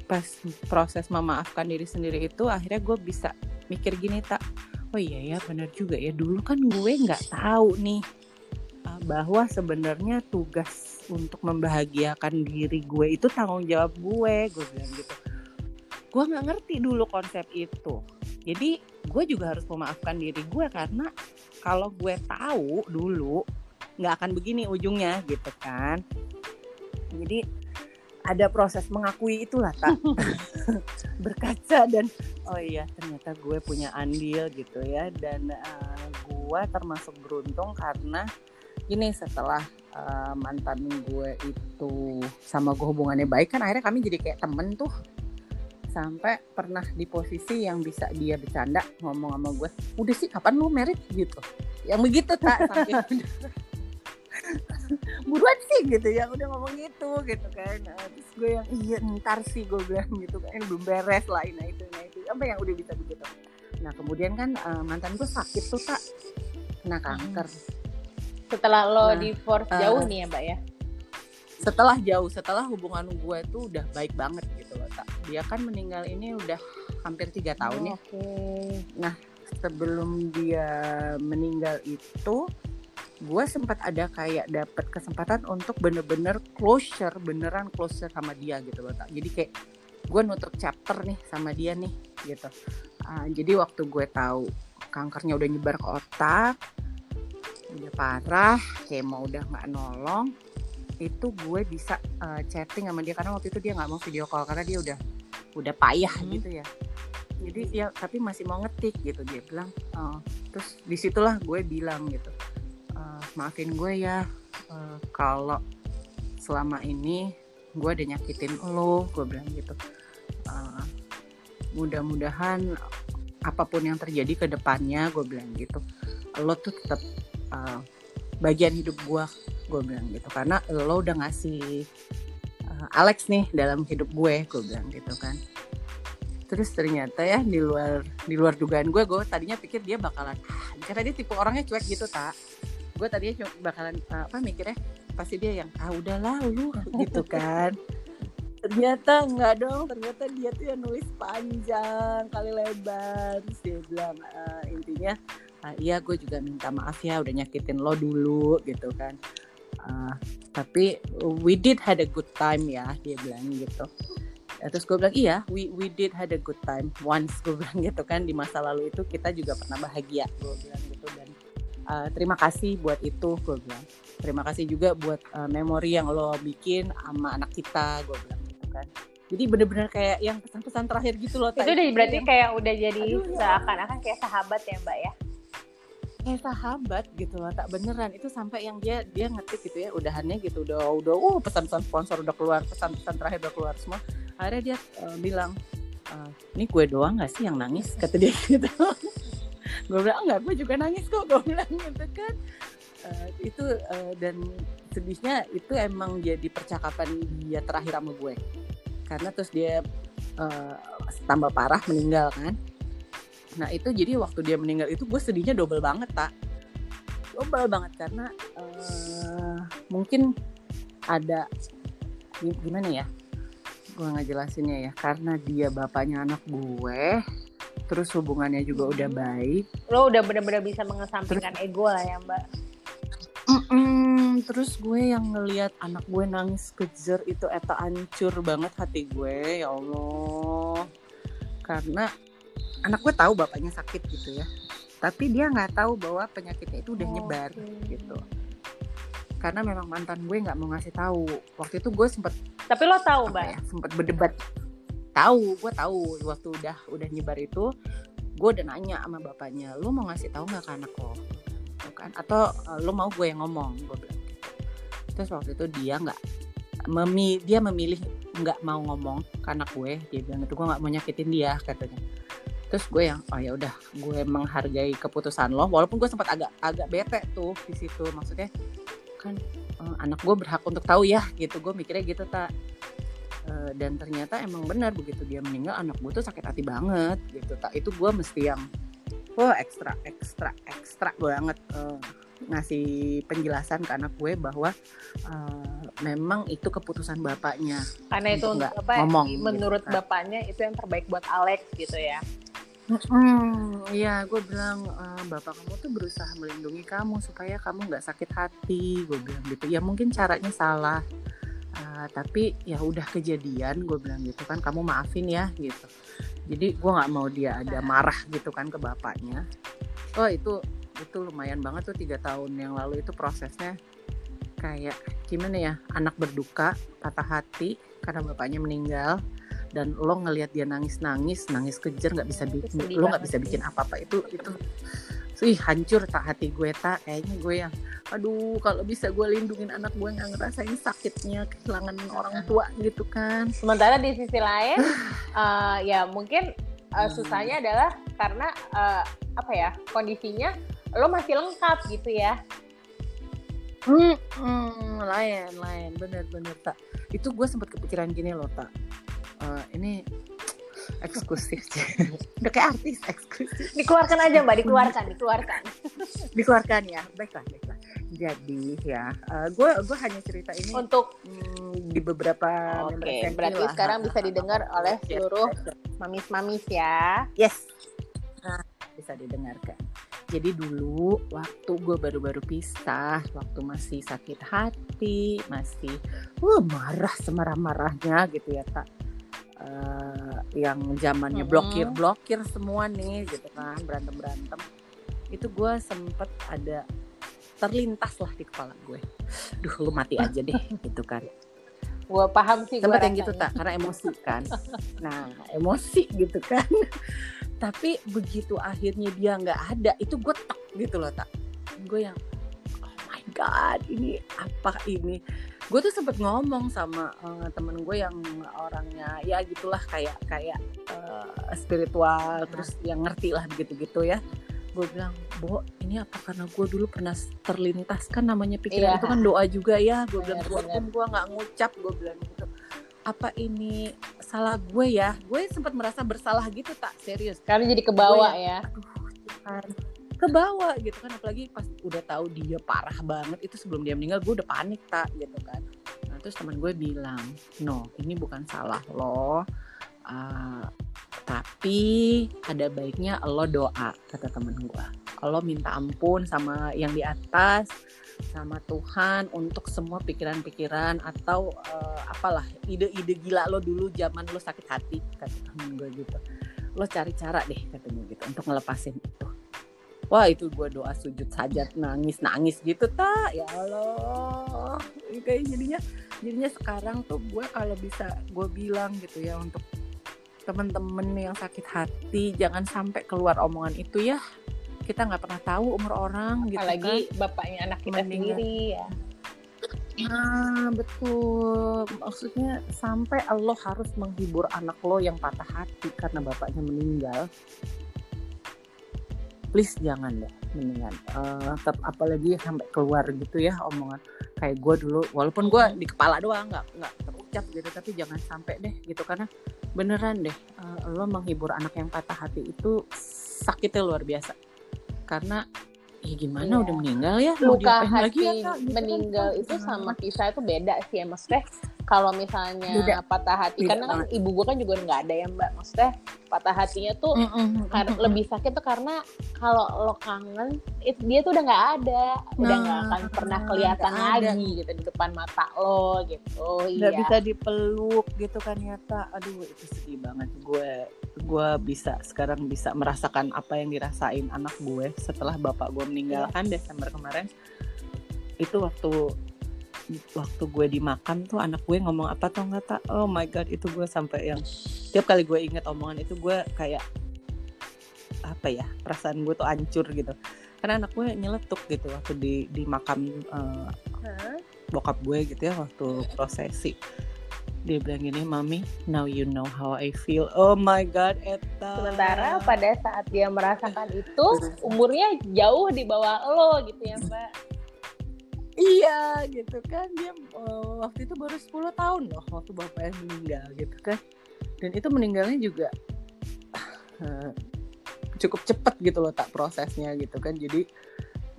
pas proses memaafkan diri sendiri itu akhirnya gue bisa mikir gini tak oh iya ya benar juga ya. Dulu kan gue nggak tahu nih ah, bahwa sebenarnya tugas untuk membahagiakan diri gue itu tanggung jawab gue gue bilang gitu. Gue nggak ngerti dulu konsep itu. Jadi gue juga harus memaafkan diri gue karena kalau gue tahu dulu nggak akan begini ujungnya gitu kan. Jadi ada proses mengakui itulah tak berkaca dan oh iya ternyata gue punya andil gitu ya. Dan uh, gue termasuk beruntung karena ini setelah uh, mantan gue itu sama gue hubungannya baik kan akhirnya kami jadi kayak temen tuh. Sampai pernah di posisi yang bisa dia bercanda ngomong sama gue udah sih kapan lu merit gitu. Yang begitu tak sampai buruan sih gitu yang udah ngomong gitu gitu kan. Nah, terus gue yang iya ntar sih gue bilang gitu kan. Belum beres lah nah itu nah itu. Apa yang udah bisa begitu nah kemudian kan uh, mantan gue sakit tuh tak kena kanker. Setelah lo nah, divorce uh, jauh nih ya mbak ya? Setelah jauh setelah hubungan gue tuh udah baik banget gitu loh tak dia kan meninggal ini udah hampir tiga tahun oh, ya. Okay. nah sebelum dia meninggal itu gue sempat ada kayak dapat kesempatan untuk bener-bener closure beneran closure sama dia gitu loh tak jadi kayak gue nutup chapter nih sama dia nih gitu. Uh, jadi waktu gue tahu kankernya udah nyebar ke otak udah parah kayak mau udah nggak nolong itu gue bisa uh, chatting sama dia. Karena waktu itu dia nggak mau video call karena dia udah udah payah hmm. gitu ya. Jadi ya tapi masih mau ngetik gitu. Dia bilang uh, terus di situlah gue bilang gitu uh, maafin gue ya. Uh, kalau selama ini gue udah nyakitin lo gue bilang gitu. Uh, mudah-mudahan apa pun yang terjadi ke depannya gue bilang gitu. Lo tuh tetap uh, bagian hidup gue gue bilang gitu. Karena lo udah ngasih uh, Alex nih dalam hidup gue gue bilang gitu kan. Terus ternyata ya di luar di luar dugaan gue gue tadinya pikir dia bakalan karena dia tipe orangnya cuek gitu tak gue tadinya bakalan uh, apa mikirnya pasti dia yang ah udah lalu gitu kan. Ternyata enggak dong ternyata dia tuh yang nulis panjang kali lebar. Terus dia bilang uh, intinya uh, iya gue juga minta maaf ya udah nyakitin lo dulu gitu kan. Uh, tapi we did had a good time ya dia bilang gitu. Ya, terus gue bilang iya we we did had a good time once gue bilang gitu kan. Di masa lalu itu kita juga pernah bahagia gue bilang gitu. Dan uh, terima kasih buat itu gue bilang. Terima kasih juga buat uh, memori yang lo bikin sama anak kita gue bilang gitu kan. Jadi bener-bener kayak yang pesan-pesan terakhir gitu loh itu udah berarti yang... kayak udah jadi ya. seakan-akan kayak sahabat ya mbak ya? Kayak sahabat gitu loh tak beneran. Itu sampai yang dia dia ngetik gitu ya udahannya gitu. Udah udah uh pesan-pesan sponsor udah keluar pesan-pesan terakhir udah keluar semua. Akhirnya dia uh, bilang uh, ini gue doang gak sih yang nangis? Kata dia gitu gue bilang enggak gue juga nangis kok gue bilang gitu kan. Uh, itu uh, dan sedihnya itu emang jadi percakapan dia terakhir sama gue. Karena terus dia uh, tambah parah meninggal kan. Nah itu jadi waktu dia meninggal itu gue sedihnya double banget tak double banget karena uh, mungkin ada gimana ya? Gue nggak jelasinnya ya. Karena dia bapaknya anak gue terus hubungannya juga udah hmm. baik. Lo udah bener-bener bisa mengesampingkan terus, ego lah ya mbak. Mm -mm, terus gue yang ngelihat anak gue nangis kejer itu eta hancur banget hati gue ya allah. Karena anak gue tahu bapaknya sakit gitu ya. Tapi dia nggak tahu bahwa penyakitnya itu udah nyebar okay. gitu. Karena memang mantan gue nggak mau ngasih tahu. Waktu itu gue sempet tapi lo tahu mbak? ya, sempet berdebat tahu gue tahu waktu udah udah nyebar itu gue udah nanya sama bapaknya lo mau ngasih tahu nggak ke anak lo? Gitu kan. Atau uh, lo mau gue yang ngomong gue bilang gitu. Terus waktu itu dia nggak memi dia memilih nggak mau ngomong ke anak gue dia bilang itu gue nggak mau nyakitin dia katanya. Terus gue yang oh ya udah gue menghargai keputusan lo walaupun gue sempat agak agak bete tuh di situ maksudnya kan uh, anak gue berhak untuk tahu ya gitu. Gue mikirnya gitu tak uh, dan ternyata emang benar begitu dia meninggal anak gue tuh sakit hati banget gitu tak itu gue mesti yang wah ekstra ekstra ekstra banget uh, ngasih penjelasan ke anak gue bahwa uh, memang itu keputusan bapaknya karena itu nggak ngomong menurut gitu. bapaknya itu yang terbaik buat Alex gitu ya Hmm, iya, gue bilang e, bapak kamu tuh berusaha melindungi kamu supaya kamu nggak sakit hati. Gue bilang gitu. Ya mungkin caranya salah, uh, tapi ya udah kejadian. Gue bilang gitu kan. Kamu maafin ya gitu. Jadi gue nggak mau dia ada marah gitu kan ke bapaknya. Oh itu itu lumayan banget tuh tiga tahun yang lalu itu prosesnya kayak gimana ya anak berduka patah hati karena bapaknya meninggal dan lo ngelihat dia nangis nangis nangis kejer nggak bisa bikin lo nggak bisa bikin apa apa itu itu sih hancur tak hati gue tak kayaknya gue yang aduh kalau bisa gue lindungin anak gue nggak ngerasain sakitnya kehilangan orang tua gitu kan. Sementara di sisi lain uh, ya mungkin uh, susahnya adalah karena uh, apa ya kondisinya lo masih lengkap gitu ya. Hmm, hmm lain lain. Bener bener tak itu gue sempat kepikiran gini loh tak uh, ini eksklusif udah kayak artis eksklusif. Dikeluarkan aja mbak. Dikeluarkan dikeluarkan. Dikeluarkan ya. Baiklah baiklah. Jadi ya gue uh, gue hanya cerita ini untuk mm, di beberapa oke okay, berarti lah. sekarang bisa didengar oleh seluruh mamis mamis ya. Yes. Nah, bisa didengarkan. Jadi dulu waktu gue baru-baru pisah waktu masih sakit hati masih uh, marah semarah-marahnya gitu ya tak uh, yang zamannya blokir blokir semua nih gitu kan berantem berantem itu gue sempet ada terlintas lah di kepala gue. Duh lu mati aja deh gitu kan. Gue paham sih sempet yang gitu tak karena emosi kan. Nah emosi gitu kan. Tapi begitu akhirnya dia nggak ada itu gue tak gitu loh tak gue yang god ini apa ini? Gue tuh sempet ngomong sama uh, temen gue yang orangnya ya gitulah kayak kayak uh, spiritual terus yang ngerti lah gitu-gitu ya. Gue bilang bo ini apa karena gue dulu pernah terlintas kan namanya pikiran iya. itu kan doa juga ya. Gue bilang walaupun gue nggak ngucap gue bilang gitu. Apa ini salah gue ya? Gue sempat merasa bersalah gitu tak serius. Karena jadi kebawa ya aduh ke bawah gitu kan apalagi pas udah tahu dia parah banget itu sebelum dia meninggal gue udah panik tak gitu kan. Nah terus teman gue bilang no ini bukan salah lo uh, tapi ada baiknya lo doa kata temen gue. Lo minta ampun sama yang di atas sama Tuhan untuk semua pikiran-pikiran atau uh, apalah ide-ide gila lo dulu zaman lo sakit hati kata temen gue gitu. Lo cari cara deh katanya gitu untuk ngelepasin itu wah itu gue doa sujud sajat nangis nangis gitu tak ya Allah kayak jadinya jadinya sekarang tuh gue kalau bisa gue bilang gitu ya untuk temen-temen yang sakit hati jangan sampai keluar omongan itu ya kita nggak pernah tahu umur orang gitu apalagi kan. bapaknya anak kita Mendingan. sendiri ya Nah, betul. Maksudnya sampai Allah harus menghibur anak lo yang patah hati karena bapaknya meninggal. Please jangan deh, mendingan. Uh, tetap apalagi sampai keluar gitu ya omongan kayak gue dulu. Walaupun gue di kepala doang nggak nggak terucap gitu, tapi jangan sampai deh gitu karena beneran deh uh, lo menghibur anak yang patah hati itu sakitnya luar biasa karena ya gimana iya. udah meninggal ya luka hati lagi ya? Gitu kan, meninggal kan, itu sama pisah itu beda sih ya maksudnya kalau misalnya Beda. patah hati Beda karena kan ibu gue kan juga nggak ada ya mbak. Maksudnya patah hatinya tuh mm -mm, lebih sakit tuh karena kalau lo kangen it, dia tuh udah nggak ada. Udah nggak nah, akan pernah kelihatan lagi gitu di depan mata lo gitu. Nggak iya. bisa dipeluk gitu kan nyata. Aduh itu sedih banget. Gue gue bisa sekarang bisa merasakan apa yang dirasain anak gue setelah bapak gue meninggalkan yeah. Desember kemarin. Itu waktu waktu gue dimakan tuh anak gue ngomong apa tuh nggak tak oh my god itu gue sampai yang tiap kali gue inget omongan itu gue kayak apa ya perasaan gue tuh hancur gitu. Karena anak gue nyeletuk gitu waktu di di makam uh, bokap gue gitu ya waktu prosesi. Dia bilang gini mami now you know how I feel. Oh my god Eta. Sementara pada saat dia merasakan itu umurnya jauh di bawah lo gitu ya mbak iya gitu kan. Dia uh, waktu itu baru 10 tahun loh waktu bapaknya meninggal gitu kan. Dan itu meninggalnya juga uh, cukup cepet gitu loh tak prosesnya gitu kan. Jadi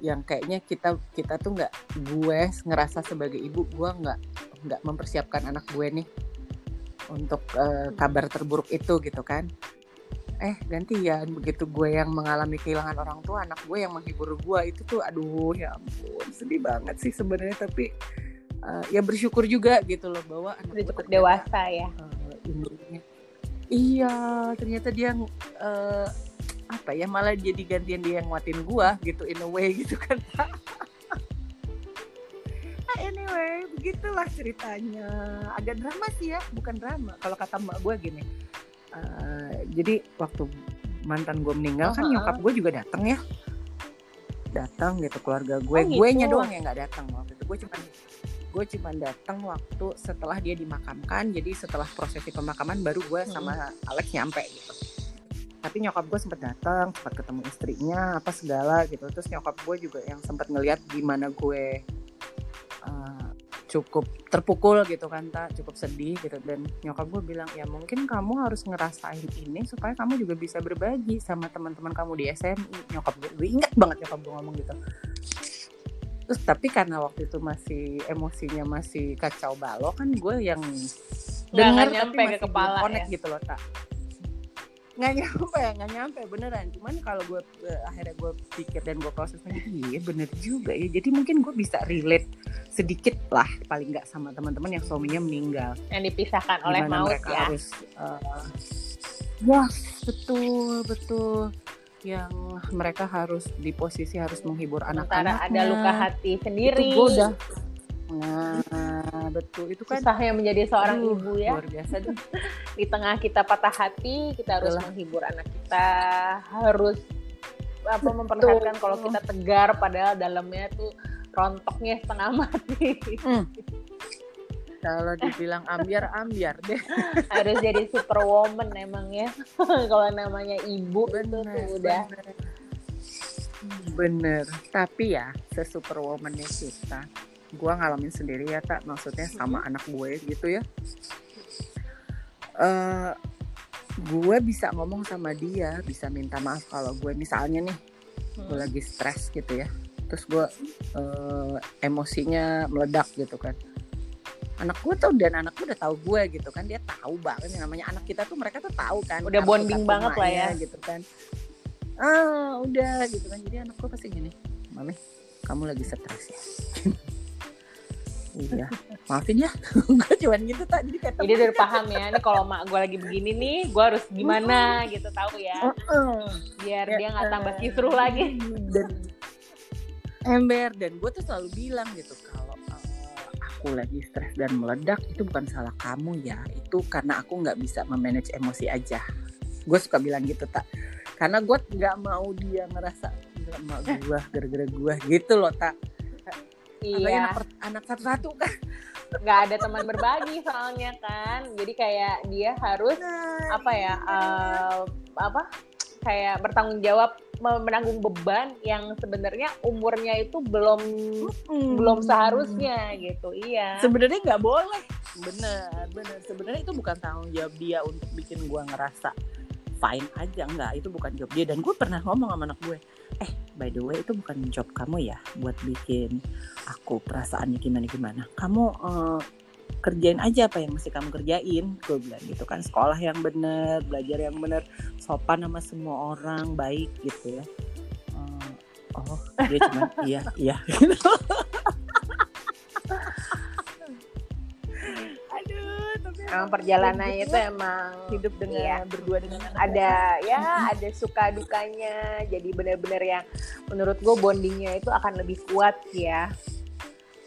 yang kayaknya kita kita tuh nggak gue ngerasa sebagai ibu gue nggak nggak mempersiapkan anak gue nih untuk uh, kabar terburuk itu gitu kan eh gantian begitu gue yang mengalami kehilangan orang tua anak gue yang menghibur gue itu tuh aduh ya ampun sedih banget sih sebenarnya tapi uh, ya bersyukur juga gitu loh bahwa anak gue cukup dewasa ya. uh, iya ternyata dia uh, apa ya malah jadi gantian dia yang nguatin gue gitu in a way gitu kan. Anyway begitulah ceritanya. Agak drama sih ya bukan drama. Kalau kata mbak gue gini uh, jadi waktu mantan gue meninggal uh-huh. kan nyokap gue juga datang ya datang gitu keluarga gue oh, gitu. gue nya doang yang nggak datang waktu itu gue cuma gue cuma datang waktu setelah dia dimakamkan jadi setelah prosesi pemakaman baru gue hmm. sama Alex nyampe gitu tapi nyokap gue sempat datang sempat ketemu istrinya apa segala gitu terus nyokap gue juga yang sempat ngeliat gimana gue uh, cukup terpukul gitu kan tak cukup sedih gitu. Dan nyokap gue bilang ya mungkin kamu harus ngerasain ini supaya kamu juga bisa berbagi sama teman-teman kamu di SMI nyokap gue gue ingat banget nyokap gue ngomong gitu. Terus tapi karena waktu itu masih emosinya masih kacau balau kan gue yang dengar tapi masih ke kepala connect ya? gitu loh tak nggak nyampe nggak nyampe beneran. Cuman kalau gue akhirnya gue pikir dan gue proses lagi iya bener juga ya. Jadi mungkin gue bisa relate sedikit lah paling nggak sama teman-teman yang suaminya meninggal. Yang dipisahkan oleh maut mereka ya. harus uh, ya betul betul. Yang mereka harus di posisi harus menghibur anak-anaknya ada luka hati sendiri. itu gue udah Nah, betul itu kan yang menjadi seorang uh, ibu ya. Luar biasa. Di tengah kita patah hati, kita harus Betul. menghibur anak kita, harus apa memperlihatkan kalau kita tegar padahal dalamnya tuh rontoknya setengah mati. Hmm. Kalau dibilang ambiar ambiar deh. harus jadi superwoman emang ya. kalau namanya ibu bener, itu tuh udah bener. bener. Tapi ya, sesuperwomannya kita gue ngalamin sendiri ya tak maksudnya sama anak gue gitu ya. Uh, gue bisa ngomong sama dia bisa minta maaf kalau gue misalnya nih hmm. gue lagi stres gitu ya. Terus gue uh, emosinya meledak gitu kan. Anak gue tuh dan anak gue udah tahu gue gitu kan. Dia tahu banget yang namanya anak kita tuh mereka tuh tahu kan udah bonding banget lah ya. gitu kan. Ah udah gitu kan. Jadi anak gue pasti gini mami kamu lagi stres ya iya. Maafin ya. Gue cuman gitu tak jadi kayak jadi udah paham ya ini kalau mak gue lagi begini nih gue harus gimana gitu tahu ya. Biar dia nggak tambah kisruh lagi. Dan ember dan gue tuh selalu bilang gitu kalau uh, aku lagi stres dan meledak itu bukan salah kamu ya. Itu karena aku nggak bisa memanage emosi aja. Gue suka bilang gitu tak karena gue nggak mau dia ngerasa nggak mau gue gara-gara gue gitu loh tak iya. anak, anak satu-satu kan. Nggak ada teman berbagi soalnya kan. Jadi kayak dia harus nah, apa ya uh, apa kayak bertanggung jawab menanggung beban yang sebenarnya umurnya itu belum hmm. belum seharusnya gitu. Iya. Sebenarnya nggak boleh. Bener bener sebenarnya itu bukan tanggung jawab dia untuk bikin gua ngerasa fine aja enggak itu bukan job dia. Dan gue pernah ngomong sama anak gue eh by the way itu bukan job kamu ya buat bikin aku perasaannya gimana gimana? Kamu uh, kerjain aja apa yang mesti kamu kerjain. Gue bilang gitu kan sekolah yang bener belajar yang bener sopan sama semua orang baik gitu ya. Uh, oh dia cuma iya iya emang perjalanan itu emang hidup dengan iya. berdua dengan ada ya ada suka dukanya. Jadi benar-benar yang menurut gue bondingnya itu akan lebih kuat ya.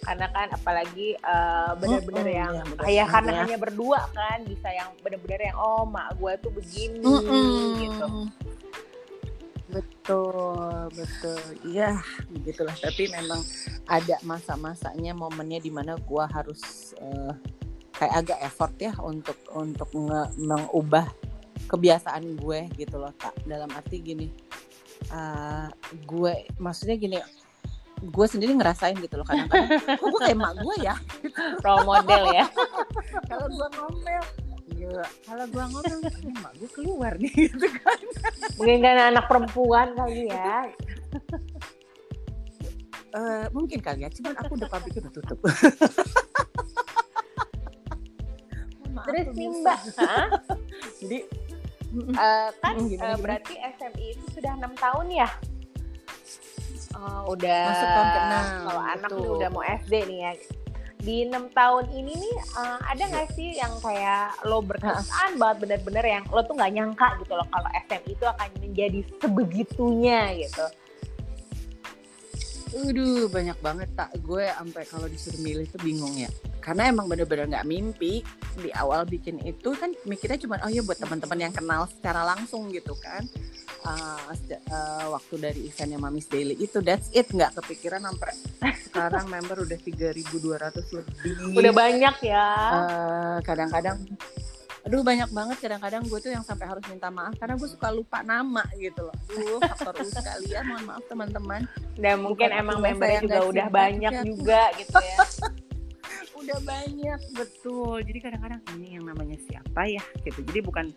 Karena kan apalagi uh, benar-benar oh, yang ya, ayah karena ya. hanya berdua kan bisa yang benar-benar yang oh mak gue tuh begini mm -mm. gitu. Betul betul. Iya begitulah. Tapi memang ada masa-masanya momennya di mana gue harus uh, kayak agak effort ya untuk untuk nge, mengubah kebiasaan gue gitu loh kak. Dalam arti gini uh, gue maksudnya gini gue sendiri ngerasain gitu loh kadang-kadang. Kok gue kayak emak gue ya? Role model ya? Kalau gue ngomel kalau gue ngomel emak gue keluar nih gitu kan. Mungkin kan anak perempuan kali ya. Uh, mungkin kali ya cuman aku udah pabriknya udah tutup terus nih mbak. Jadi uh, kan gimana, uh, berarti SMI itu sudah enam tahun ya? Oh, udah masuk tahun ke Kalau anak tuh udah mau SD nih ya. Di enam tahun ini nih uh, ada nggak sih yang kayak lo berkesan banget bener-bener yang lo tuh nggak nyangka gitu loh kalau SMI itu akan menjadi sebegitunya gitu. Udah banyak banget tak gue sampai kalau disuruh milih tuh bingung ya. Karena emang bener-bener nggak mimpi. Di awal bikin itu kan mikirnya cuma oh ya buat teman-teman yang kenal secara langsung gitu kan. Uh, uh, waktu dari eventnya Mamis Daily itu that's it. Nggak kepikiran sampai sekarang member udah 3.200 lebih. Udah banyak ya. Kadang kadang-kadang aduh banyak banget kadang-kadang gue tuh yang sampai harus minta maaf karena gue suka lupa nama gitu loh. Aduh faktor U sekalian mohon maaf teman-teman. Dan mungkin Bukan emang membernya juga udah banyak juga gitu ya. Udah banyak betul. Jadi kadang-kadang ini yang namanya siapa ya? gitu. Jadi bukan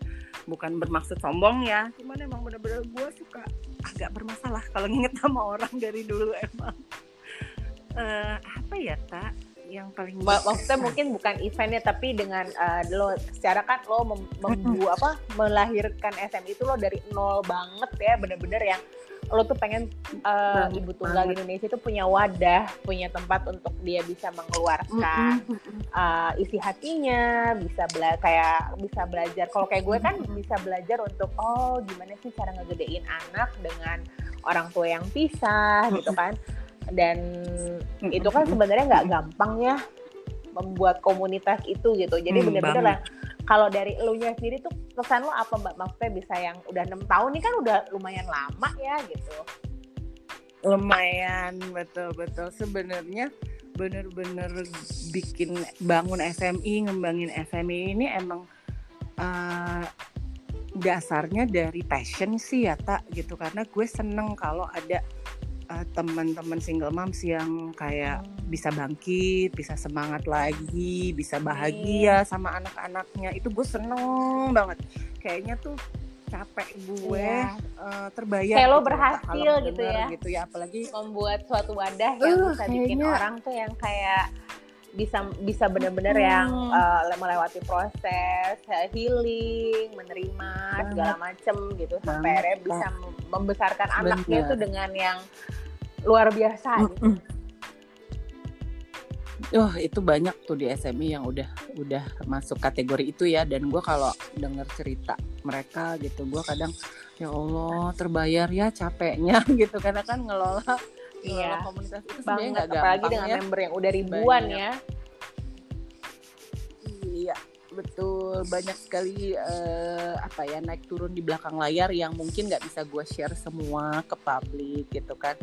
bukan bermaksud sombong ya. Cuman emang bener-bener gue suka agak bermasalah kalau nginget sama orang dari dulu emang. Uh, apa ya tak yang paling maksudnya mungkin bukan eventnya tapi dengan uh, lo secara kan lo mem, apa melahirkan SM itu lo dari nol banget ya bener-bener yang lo tuh pengen uh, ibu tunggal banget. Indonesia itu punya wadah, punya tempat untuk dia bisa mengeluarkan uh, isi hatinya, bisa bela kayak bisa belajar. Kalau kayak gue kan bisa belajar untuk oh gimana sih cara ngegedein anak dengan orang tua yang pisah gitu kan. Dan itu kan sebenarnya nggak gampang ya membuat komunitas itu gitu. Jadi hmm, bener-bener lah kalau dari elunya sendiri tuh kesan lo apa mbak? Maksudnya bisa yang udah enam tahun ini kan udah lumayan lama ya gitu. Lumayan betul betul. Sebenarnya bener-bener bikin bangun SMI ngembangin SMI ini emang uh, dasarnya dari passion sih ya tak gitu. Karena gue seneng kalau ada uh, teman-teman single moms yang kayak bisa bangkit, bisa semangat lagi, bisa bahagia sama anak-anaknya. Itu gue seneng banget. Kayaknya tuh capek gue. Iya. uh, terbayar. Kayak lo gitu berhasil gitu ya. Gitu ya, apalagi membuat suatu wadah yang uh, bisa kayaknya... bikin orang tuh yang kayak bisa bisa benar-benar hmm. yang uh, melewati proses healing, menerima segala macem gitu sampai akhirnya bisa membesarkan Bener. anaknya itu dengan yang luar biasa. Gitu. Oh itu banyak tuh di SMI yang udah udah masuk kategori itu ya dan gue kalau denger cerita mereka gitu gue kadang ya Allah terbayar ya capeknya gitu karena kan ngelola iya. komunitas itu sebenarnya nggak gampang apalagi dengan ya. member yang udah ribuan banyak. ya iya betul banyak sekali uh, apa ya naik turun di belakang layar yang mungkin nggak bisa gue share semua ke publik gitu kan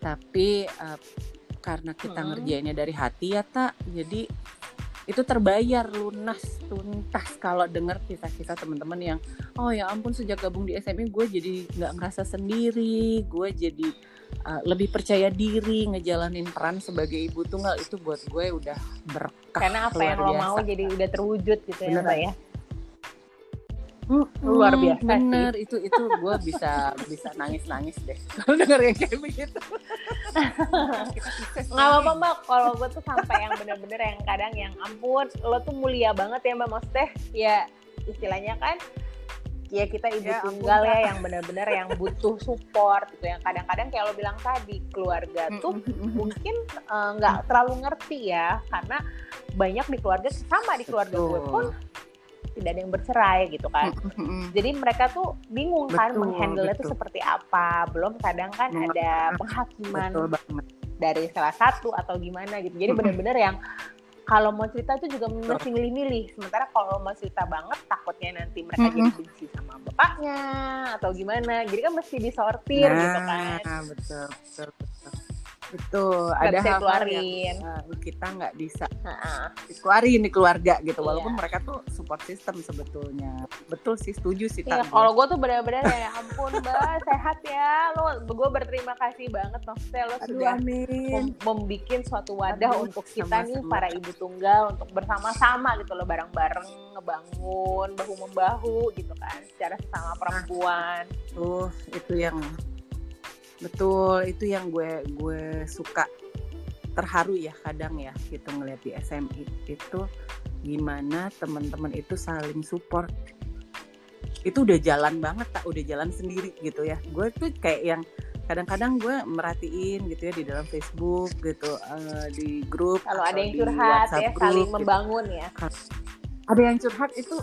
tapi uh, karena kita hmm. ngerjainnya dari hati ya tak jadi itu terbayar lunas tuntas kalau dengar kisah-kisah teman-teman yang oh ya ampun sejak gabung di SMI gue jadi nggak ngerasa sendiri gue jadi uh, lebih percaya diri ngejalanin peran sebagai ibu tunggal itu buat gue udah berkah karena apa yang lo mau jadi udah terwujud gitu ya Mbak ya? Hmm, luar biasa bener sih. itu itu gue bisa bisa nangis nangis deh kalau denger yang kayak begitu. Nggak apa-apa mbak. Kalau gue tuh sampai yang bener-bener yang kadang yang ampun lo tuh mulia banget ya mbak maksudnya. Ya istilahnya kan ya kita ibu ya, tunggal ya yang benar-benar yang butuh support gitu yang kadang-kadang kayak lo bilang tadi keluarga tuh mungkin eh, nggak uh, terlalu ngerti ya karena banyak di keluarga sama di keluarga Betul. gue pun tidak ada yang bercerai gitu kan. Jadi mereka tuh bingung kan menghandle itu seperti apa. Belum kadang kan ada penghakiman dari salah satu atau gimana gitu. Jadi benar-benar yang kalau mau cerita itu juga mesti milih-milih. Sementara kalau mau cerita banget takutnya nanti mereka jadi benci sama bapaknya atau gimana. Jadi kan mesti disortir nah, gitu kan. Betul, betul, betul. Betul, ada hal-hal yang uh, kita nggak bisa uh-uh. dikeluarin di keluarga gitu. Iya. Walaupun mereka tuh support system sebetulnya. Betul sih, setuju sih. Iya, kalau gue tuh benar-benar ya ampun mbak, sehat ya. Lo, gue berterima kasih banget maksudnya lo Aduh, sudah mem- membuat suatu wadah Aduh, untuk kita sama-sama. nih para ibu tunggal untuk bersama-sama gitu lo bareng-bareng ngebangun bahu membahu gitu kan secara sesama perempuan. Tuh itu yang betul itu yang gue gue suka. Terharu ya kadang ya gitu ngeliat di SMI itu gimana teman-teman itu saling support. Itu udah jalan banget tak udah jalan sendiri gitu ya. Gue tuh kayak yang kadang-kadang gue merhatiin gitu ya di dalam Facebook gitu uh, di grup kalau ada yang curhat ya group, saling gitu. membangun ya. Ada yang curhat itu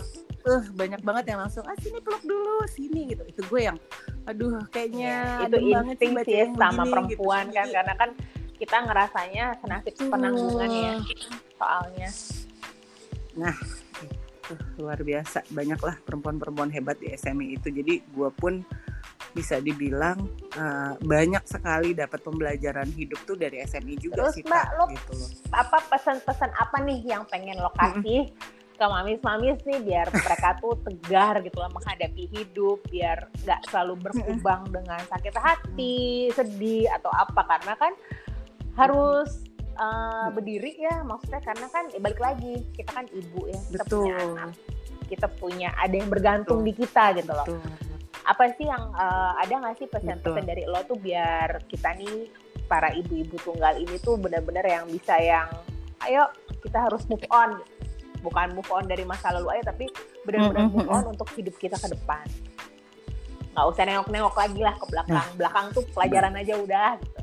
uh, banyak banget yang langsung ah sini peluk dulu sini gitu. Itu gue yang aduh kayaknya ya, itu insting sih ya, sama gitu, perempuan gitu. kan karena kan kita ngerasanya senasib penanggungan ya soalnya. Nah itu luar biasa. Banyaklah perempuan-perempuan hebat di SMI itu. Jadi gue pun bisa dibilang uh, banyak sekali dapat pembelajaran hidup tuh dari SMI juga Terus, sih Mbak, lo gitu loh. apa pesan-pesan apa nih yang pengen lo kasih ke mamis-mamis nih biar mereka tuh tegar gitu lah menghadapi hidup biar nggak selalu berkubang dengan sakit hati sedih atau apa karena kan harus uh, berdiri ya maksudnya karena kan ya balik lagi kita kan ibu ya kita Betul. punya anak kita punya ada yang bergantung Betul. di kita gitu loh Betul. apa sih yang uh, ada nggak sih pesan-pesan dari lo tuh biar kita nih para ibu-ibu tunggal ini tuh benar-benar yang bisa yang ayo kita harus move on bukan move on dari masa lalu aja tapi benar-benar move on untuk hidup kita ke depan. Nggak usah nengok-nengok lagi lah ke belakang. Nah. belakang tuh pelajaran aja udah gitu.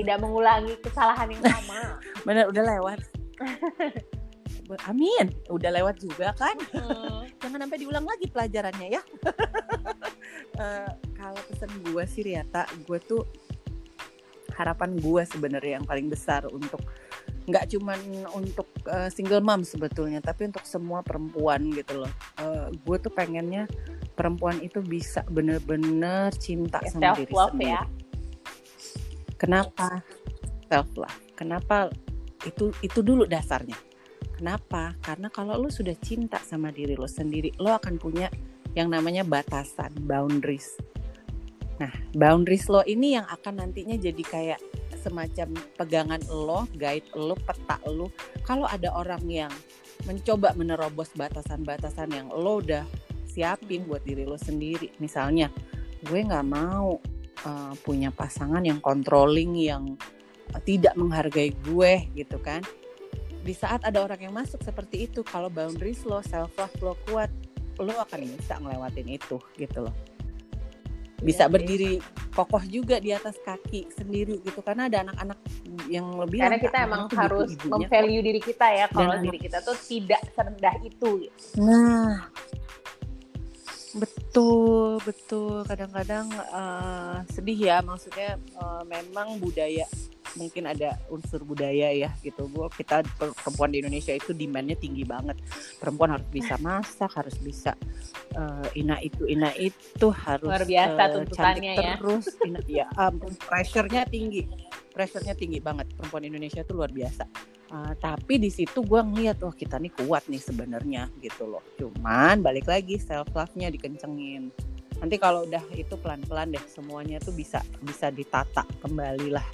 Tidak mengulangi kesalahan yang sama. Bener udah lewat. Amin. Udah lewat juga kan? Mm. jangan sampai diulang lagi pelajarannya ya. Uh, kalau pesan gue sih Riata gue tuh harapan gue sebenarnya yang paling besar untuk nggak cuman untuk uh, single mom sebetulnya tapi untuk semua perempuan gitu loh. Uh, gue tuh pengennya perempuan itu bisa bener-bener cinta ya, sama diri sendiri ya. kenapa? Self love kenapa itu itu dulu dasarnya? Kenapa? Karena kalau lo sudah cinta sama diri lo sendiri lo akan punya yang namanya batasan boundaries. Nah boundaries lo ini yang akan nantinya jadi kayak semacam pegangan lo, guide lo, peta lo. Kalau ada orang yang mencoba menerobos batasan-batasan yang lo udah siapin buat diri lo sendiri, misalnya gue nggak mau uh, punya pasangan yang controlling, yang tidak menghargai gue gitu kan. di saat ada orang yang masuk seperti itu kalau boundaries lo self love lo kuat lo akan bisa ngelewatin itu gitu loh bisa sih. berdiri kokoh juga di atas kaki sendiri gitu karena ada anak-anak yang lebih Karena kita emang harus memvalue diri kita ya kalau diri kita tuh tidak serendah itu. gitu. Nah, betul betul. Kadang-kadang eh, sedih ya, maksudnya eh, memang budaya mungkin ada unsur budaya ya gitu. Gua kita per- perempuan di Indonesia itu demandnya tinggi banget. Perempuan harus bisa masak, harus bisa eh, ina itu ina itu harus Luar biasa eh, tuntutannya ya. terus. Ina, ya ampun, pressure-nya tinggi. Pressure-nya tinggi banget. Perempuan Indonesia itu luar biasa. Uh, tapi di situ gue ngeliat wah kita nih kuat nih sebenarnya gitu loh. Cuman balik lagi self love-nya dikencengin. Nanti kalau udah itu pelan-pelan deh semuanya tuh bisa bisa ditata kembali lah.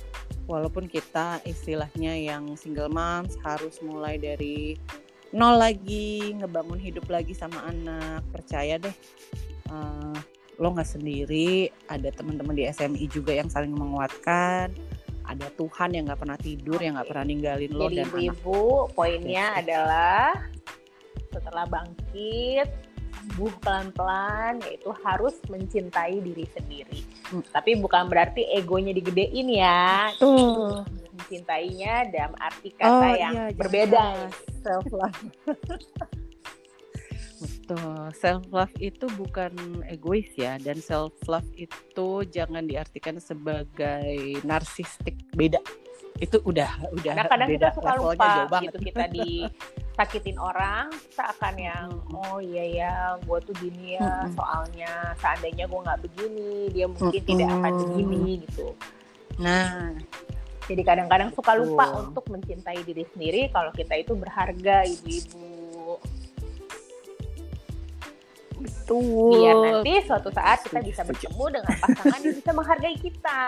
Walaupun kita istilahnya yang single moms harus mulai dari nol lagi ngebangun hidup lagi sama anak. Percaya deh. uh, lo nggak sendiri, ada teman-teman di SMI juga yang saling menguatkan, ada Tuhan yang nggak pernah tidur, yang nggak pernah ninggalin lo Jadi dan anak ibu-ibu poinnya adalah setelah bangkit sembuh pelan-pelan yaitu harus mencintai diri sendiri. Hmm. Tapi bukan berarti egonya digedein ya. Tuh. Mencintainya dalam arti kata yang iya, berbeda. salah. self love. Betul, self love itu bukan egois ya dan self love itu jangan diartikan sebagai narsistik beda. Itu udah udah Kadang-kadang kita beda suka levelnya lupa gitu kita disakitin orang seakan yang oh iya ya gue tuh gini ya Mm-mm. soalnya seandainya gue nggak begini dia mungkin tidak akan begini gitu. Nah, Jadi kadang-kadang suka lupa untuk mencintai diri sendiri kalau kita itu berharga ibu-ibu. Betul. Biar nanti suatu saat kita bisa bertemu dengan pasangan yang bisa menghargai kita.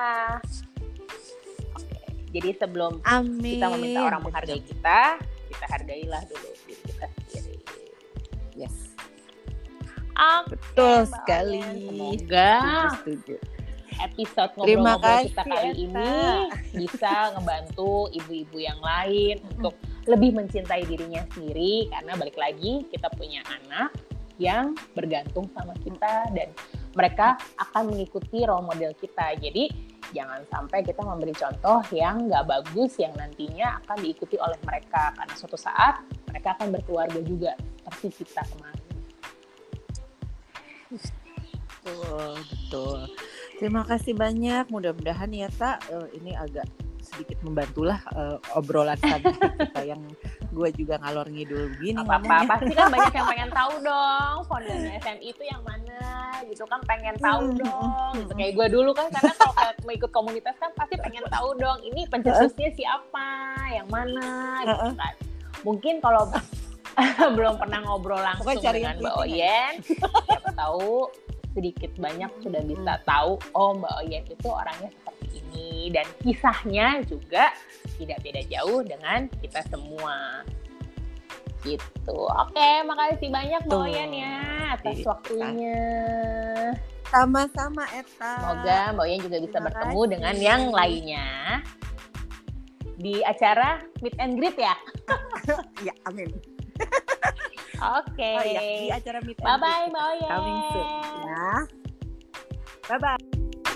Oke, jadi sebelum Amin. kita meminta orang menghargai kita, kita hargailah dulu diri kita sendiri. Yes. Oke, Betul Mbak sekali. Semoga Setuju, setuju. episode ngobrol-ngobrol kita kali Eta. ini bisa ngebantu ibu-ibu yang lain untuk lebih mencintai dirinya sendiri karena balik lagi kita punya anak yang bergantung sama kita dan mereka akan mengikuti role model kita. Jadi jangan sampai kita memberi contoh yang nggak bagus yang nantinya akan diikuti oleh mereka karena suatu saat mereka akan berkeluarga juga seperti kita kemarin. Betul, betul. Terima kasih banyak. Mudah-mudahan ya tak ini agak sedikit membantulah eh, obrolan tadi kita yang gue juga ngalor ngidul begini apa apa pasti kan banyak yang pengen tahu dong foundernya SMI itu yang mana gitu kan pengen tahu Hmm, dong. Gitu kayak gue dulu kan karena kalau kayak mau ikut komunitas kan pasti pengen tahu dong ini pencetusnya siapa yang mana gitu kan. Mungkin kalau belum pernah ngobrol langsung dengan Mbak Oyen siapa tahu sedikit banyak sudah bisa tahu oh Mbak Oyen itu orangnya seperti ini dan kisahnya juga tidak beda jauh dengan kita semua gitu oke makasih banyak Mbak. Oyen ya atas Iya. waktunya Sama-sama Eta. semoga Mbak Oyen juga bisa Terima bertemu kasih. dengan yang lainnya di acara meet and greet ya Ya, amin. oke Oh iya, di acara meet and bye bye Mbak Oyen coming soon ya. Bye bye.